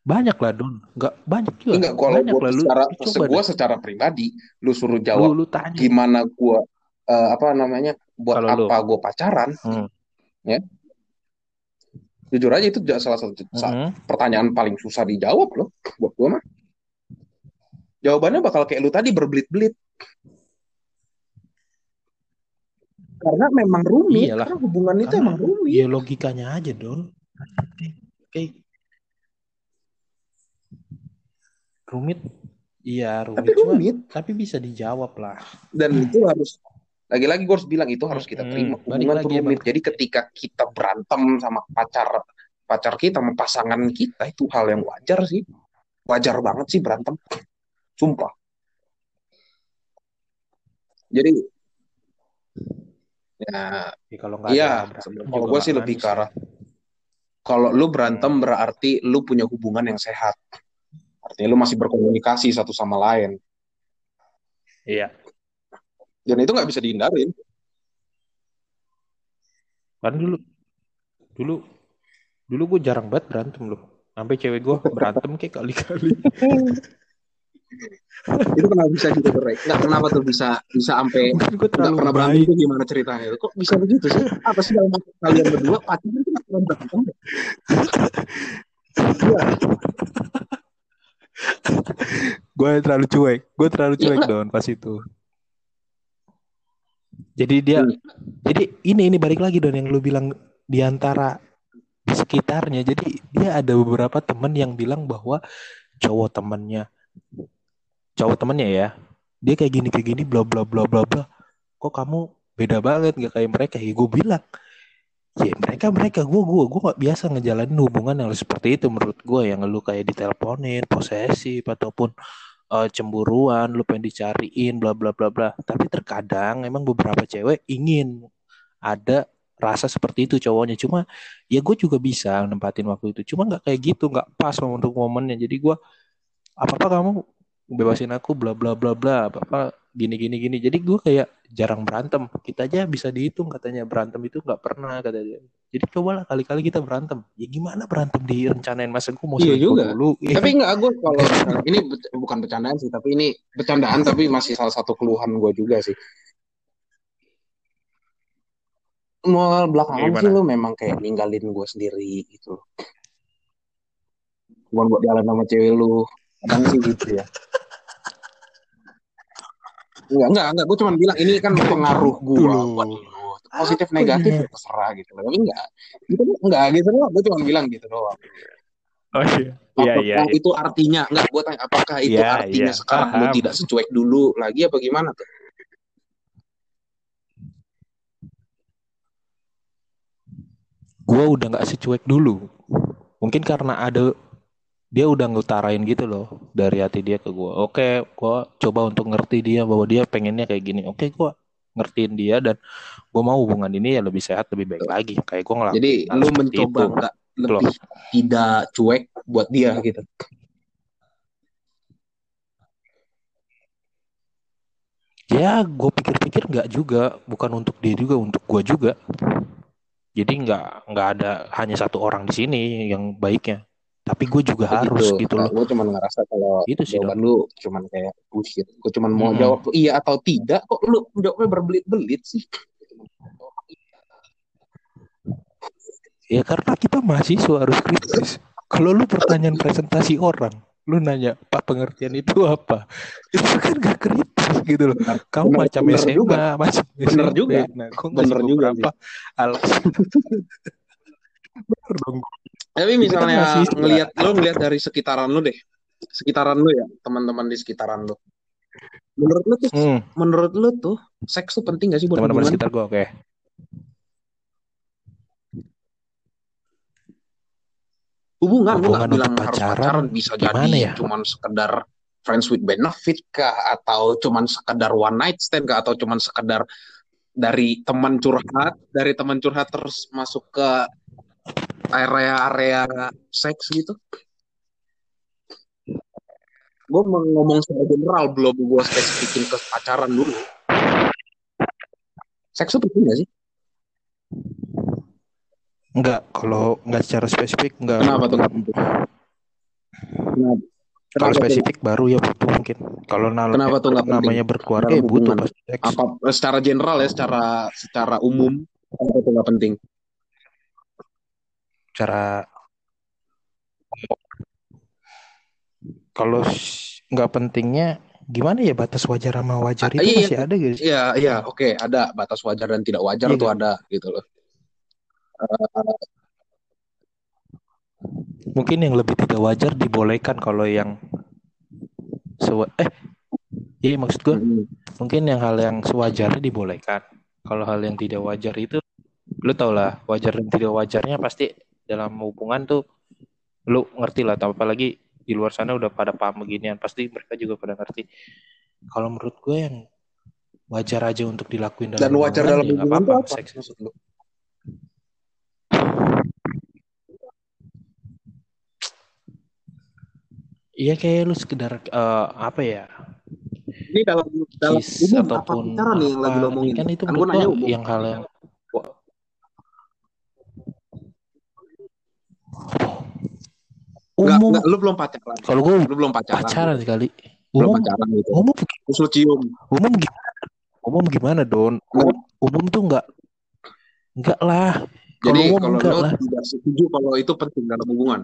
Speaker 1: Banyak lah Don. Nggak banyak juga.
Speaker 2: enggak kalau
Speaker 1: banyak
Speaker 2: gua
Speaker 1: lah lu.
Speaker 2: secara
Speaker 1: lu deh.
Speaker 2: secara pribadi, lu suruh
Speaker 1: Lu
Speaker 2: jawab
Speaker 1: lu tanya.
Speaker 2: gimana gue apa namanya buat
Speaker 1: Kalau lu.
Speaker 2: apa gue pacaran,
Speaker 1: Hmm.
Speaker 2: Jujur aja itu salah satu sa-
Speaker 1: Mhm.
Speaker 2: pertanyaan paling susah dijawab loh buat gue mah. Jawabannya bakal kayak lu tadi berbelit-belit. Karena memang rumit,
Speaker 1: Iyalah.
Speaker 2: karena hubungan itu
Speaker 1: Karena
Speaker 2: emang rumit.
Speaker 1: ya logikanya aja Don. Kayak rumit. Iya rumit.
Speaker 2: Tapi
Speaker 1: Cuma-
Speaker 2: rumit
Speaker 1: tapi bisa dijawab lah.
Speaker 2: dan itu harus lagi-lagi gue harus bilang itu harus kita terima
Speaker 1: Balik
Speaker 2: hubungan tuh rumit.
Speaker 1: emang.
Speaker 2: Jadi ketika kita berantem sama pacar pacar kita sama pasangan kita itu hal yang wajar sih. Wajar banget sih berantem. Sumpah. Jadi ya
Speaker 1: Ya, kalau nggak juga
Speaker 2: kalau gue sih lebih ke
Speaker 1: ya.
Speaker 2: arah kalau lu berantem berarti lu punya hubungan yang sehat. Artinya lu masih berkomunikasi satu sama lain.
Speaker 1: Iya.
Speaker 2: Dan itu nggak bisa dihindarin.
Speaker 1: Kan dulu dulu dulu gue jarang banget berantem loh. Sampai cewek gue berantem kayak kali-kali.
Speaker 2: itu kenapa bisa gitu Bre? Nggak kenapa tuh bisa bisa sampai nggak
Speaker 1: terlalu
Speaker 2: pernah berantem itu gimana ceritanya? Kok bisa begitu sih? Apa sih dalam kalian berdua pacaran itu nggak pernah berantem?
Speaker 1: Gue terlalu cuek. Gue terlalu
Speaker 2: Iya,
Speaker 1: cuek
Speaker 2: enggak.
Speaker 1: don pas itu. Jadi dia,
Speaker 2: Hmm.
Speaker 1: jadi ini ini balik lagi don yang lu bilang di antara di sekitarnya. Jadi dia ada beberapa teman yang bilang bahwa cowok temannya, cowok temannya ya, dia kayak gini kayak gini bla bla bla bla bla. Kok kamu beda banget nggak kayak mereka? Ya gue bilang, ya mereka mereka gue gue gue nggak biasa ngejalanin hubungan yang seperti itu menurut gue yang lu kayak diteleponin, posesif ataupun uh, cemburuan, lu pengen dicariin, bla bla bla bla. Tapi terkadang emang beberapa cewek ingin ada rasa seperti itu cowoknya. Cuma ya gue juga bisa nempatin waktu itu. Cuma nggak kayak gitu, nggak pas untuk momennya. Jadi gue apa apa kamu bebasin aku, bla bla bla bla, apa apa gini gini gini. Jadi gue kayak jarang berantem. Kita aja bisa dihitung katanya berantem itu nggak pernah kata dia. Jadi cobalah kali-kali kita berantem. Ya gimana berantem direncanain masa gue mau
Speaker 2: Iya
Speaker 1: selingkuh
Speaker 2: juga.
Speaker 1: dulu.
Speaker 2: Tapi enggak gue kalau ini bukan bercandaan sih, tapi ini bercandaan tapi masih salah satu keluhan gue juga sih. Mau belakangan
Speaker 1: Gimana?
Speaker 2: sih lu memang kayak ninggalin gue sendiri gitu. Bukan buat jalan sama cewek lu. Kadang sih gitu ya. Enggak, enggak, enggak. Gue cuma bilang ini kan pengaruh gue buat lu. Positif negatif
Speaker 1: ya?
Speaker 2: ya terserah gitu. Tapi enggak. Gitu enggak gitu doang. Gue cuma bilang gitu doang.
Speaker 1: Oh iya. Iya, iya.
Speaker 2: itu artinya enggak gue tanya apakah itu
Speaker 1: Iya,
Speaker 2: artinya
Speaker 1: iya.
Speaker 2: sekarang lu
Speaker 1: Paham.
Speaker 2: tidak secuek dulu lagi apa gimana tuh?
Speaker 1: Gue udah nggak secuek dulu. Mungkin karena ada dia udah ngutarain gitu loh dari hati dia ke gue. Oke, gue coba untuk ngerti dia bahwa dia pengennya kayak gini. Oke, gue ngertiin dia dan gue mau hubungan ini ya lebih sehat, lebih baik lagi. Kayak gue ngelakuin
Speaker 2: Jadi lu mencoba
Speaker 1: itu.
Speaker 2: enggak
Speaker 1: Loh.
Speaker 2: lebih tidak cuek buat dia gitu.
Speaker 1: Ya, gue pikir-pikir nggak juga, bukan untuk dia juga, untuk gue juga. Jadi nggak nggak ada hanya satu orang di sini yang baiknya, tapi gue juga harus
Speaker 2: Begitu.
Speaker 1: gitu loh.
Speaker 2: Gue cuma ngerasa kalau
Speaker 1: Itu sih
Speaker 2: jawaban
Speaker 1: dong.
Speaker 2: lu cuman kayak bullshit. Gue cuma mau
Speaker 1: Mm-mm.
Speaker 2: jawab iya atau tidak kok lu jawabnya berbelit-belit sih.
Speaker 1: Ya karena kita mahasiswa harus kritis. Kalau lu pertanyaan presentasi orang, lu nanya, Pak pengertian itu apa? (laughs) Itu kan gak kritis gitu loh. Kamu
Speaker 2: benar,
Speaker 1: macam
Speaker 2: benar
Speaker 1: SMA,
Speaker 2: juga.
Speaker 1: macam
Speaker 2: Bener
Speaker 1: SMP.
Speaker 2: juga.
Speaker 1: Nah,
Speaker 2: Bener juga
Speaker 1: beberapa alasan. (laughs) Bener dong.
Speaker 2: Tapi misalnya
Speaker 1: mahasiswa.
Speaker 2: ngelihat lu ngelihat dari sekitaran lu deh. Sekitaran lu ya, teman-teman di sekitaran lu. Menurut lu tuh
Speaker 1: Hmm,
Speaker 2: menurut lu tuh seks tuh penting gak sih buat
Speaker 1: teman-teman
Speaker 2: hubungan?
Speaker 1: sekitar gue, oke.
Speaker 2: Hubungan, gue
Speaker 1: Hubungan
Speaker 2: gak bilang harus
Speaker 1: pacaran,
Speaker 2: pacaran bisa jadi
Speaker 1: ya?
Speaker 2: cuman sekedar friends with benefit kah atau cuman sekedar one night stand kah atau cuman sekedar dari teman curhat, dari teman curhat terus masuk ke area-area seks gitu. Gue mau ngomong secara general belum gue spesifikin ke pacaran dulu. Seks itu penting gak sih?
Speaker 1: Enggak, kalau enggak secara spesifik, enggak.
Speaker 2: Kenapa tuh? Kenapa?
Speaker 1: Kalau
Speaker 2: tuh?
Speaker 1: spesifik baru ya butuh mungkin. Kalau nal-
Speaker 2: Kenapa tuh
Speaker 1: namanya berkeluarga ya butuh pasti.
Speaker 2: Apa secara general ya, secara secara umum kenapa itu nggak penting?
Speaker 1: Cara kalau nggak pentingnya gimana ya batas wajar sama wajar
Speaker 2: Ah,
Speaker 1: itu
Speaker 2: iya,
Speaker 1: masih ada sih?
Speaker 2: Iya, iya, oke, ada batas wajar dan tidak wajar
Speaker 1: Iya
Speaker 2: tuh
Speaker 1: kan?
Speaker 2: ada gitu loh. Eh,
Speaker 1: Mungkin yang lebih tidak wajar dibolehkan kalau yang sewa eh iya maksud gue
Speaker 2: mm,
Speaker 1: mungkin yang hal yang sewajarnya dibolehkan. Kalau hal yang tidak wajar itu lu tau lah wajar dan tidak wajarnya pasti dalam hubungan tuh lu ngerti lah apalagi di luar sana udah pada paham beginian pasti mereka juga pada ngerti. Kalau menurut gue yang wajar aja untuk dilakuin dalam
Speaker 2: dan wajar dalam
Speaker 1: ya
Speaker 2: hubungan tuh
Speaker 1: apa-apa
Speaker 2: apa
Speaker 1: seks
Speaker 2: maksud lu?
Speaker 1: Iya kayak lu sekedar eh, apa ya
Speaker 2: Ini dalam dalam
Speaker 1: kiss
Speaker 2: umum apa
Speaker 1: ataupun
Speaker 2: pacaran nih yang lagi
Speaker 1: apa
Speaker 2: lo omongin?
Speaker 1: kan itu
Speaker 2: Kan gue nanya umum.
Speaker 1: yang hal yang Umum
Speaker 2: enggak, lu belum pacaran.
Speaker 1: kalau gue
Speaker 2: Lu belum pacaran.
Speaker 1: pacaran sekali
Speaker 2: Belum
Speaker 1: umum
Speaker 2: pacaran gitu.
Speaker 1: umum
Speaker 2: Terus lu cium.
Speaker 1: umum gimana umum gimana don umum, umum tuh enggak enggak lah kalau
Speaker 2: Jadi
Speaker 1: umum
Speaker 2: kalau
Speaker 1: enggak
Speaker 2: lu
Speaker 1: lah
Speaker 2: tidak setuju kalau itu penting dalam hubungan.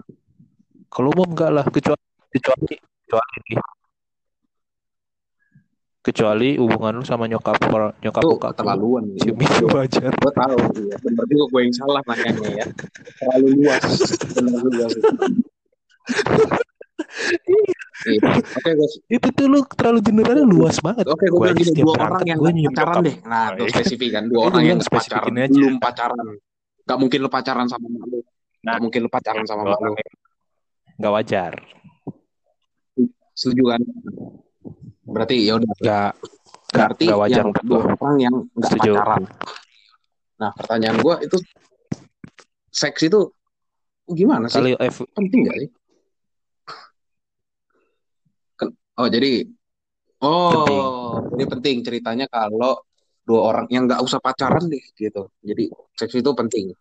Speaker 1: kalau umum enggak lah kecuali kecuali kecuali kecuali hubungan lu sama nyokap nyokap lu
Speaker 2: keterlaluan.
Speaker 1: cium itu wajar
Speaker 2: Gue tahu, bener juga gue yang salah nanyanya ya. Terlalu luas. (laughs) Sih. Iya. Oke guys,
Speaker 1: itu tuh lu terlalu generalnya luas banget
Speaker 2: oke gue bilang gini, dua orang yang pacaran deh. Nah, itu
Speaker 1: iya.
Speaker 2: spesifik kan. Dua
Speaker 1: Ini
Speaker 2: orang yang pacaran,
Speaker 1: aja.
Speaker 2: belum pacaran. Gak mungkin lu pacaran sama mak lu.
Speaker 1: Nah,
Speaker 2: Gak mungkin lu pacaran sama mak lu.
Speaker 1: nggak wajar
Speaker 2: Setuju kan? Berarti ya udah.
Speaker 1: Gak,
Speaker 2: Berarti
Speaker 1: gak wajar
Speaker 2: yang dua orang yang nggak pacaran. Nah, pertanyaan gue itu seks itu gimana sih?
Speaker 1: Kali F,
Speaker 2: Penting nggak sih? Oh, jadi oh,
Speaker 1: Penting.
Speaker 2: jadi penting ceritanya kalau dua orang yang nggak usah pacaran deh gitu. Jadi seks itu penting.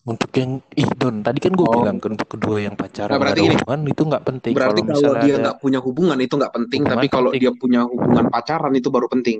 Speaker 1: untuk yang ih Don tadi kan gue
Speaker 2: Oh.
Speaker 1: bilang kan untuk kedua yang pacaran
Speaker 2: Nah, berarti
Speaker 1: ada hubungan itu nggak penting
Speaker 2: Berarti
Speaker 1: kalau
Speaker 2: dia nggak punya hubungan itu nggak penting,
Speaker 1: Hubungan
Speaker 2: tapi kalau
Speaker 1: penting.
Speaker 2: dia punya hubungan pacaran itu baru penting.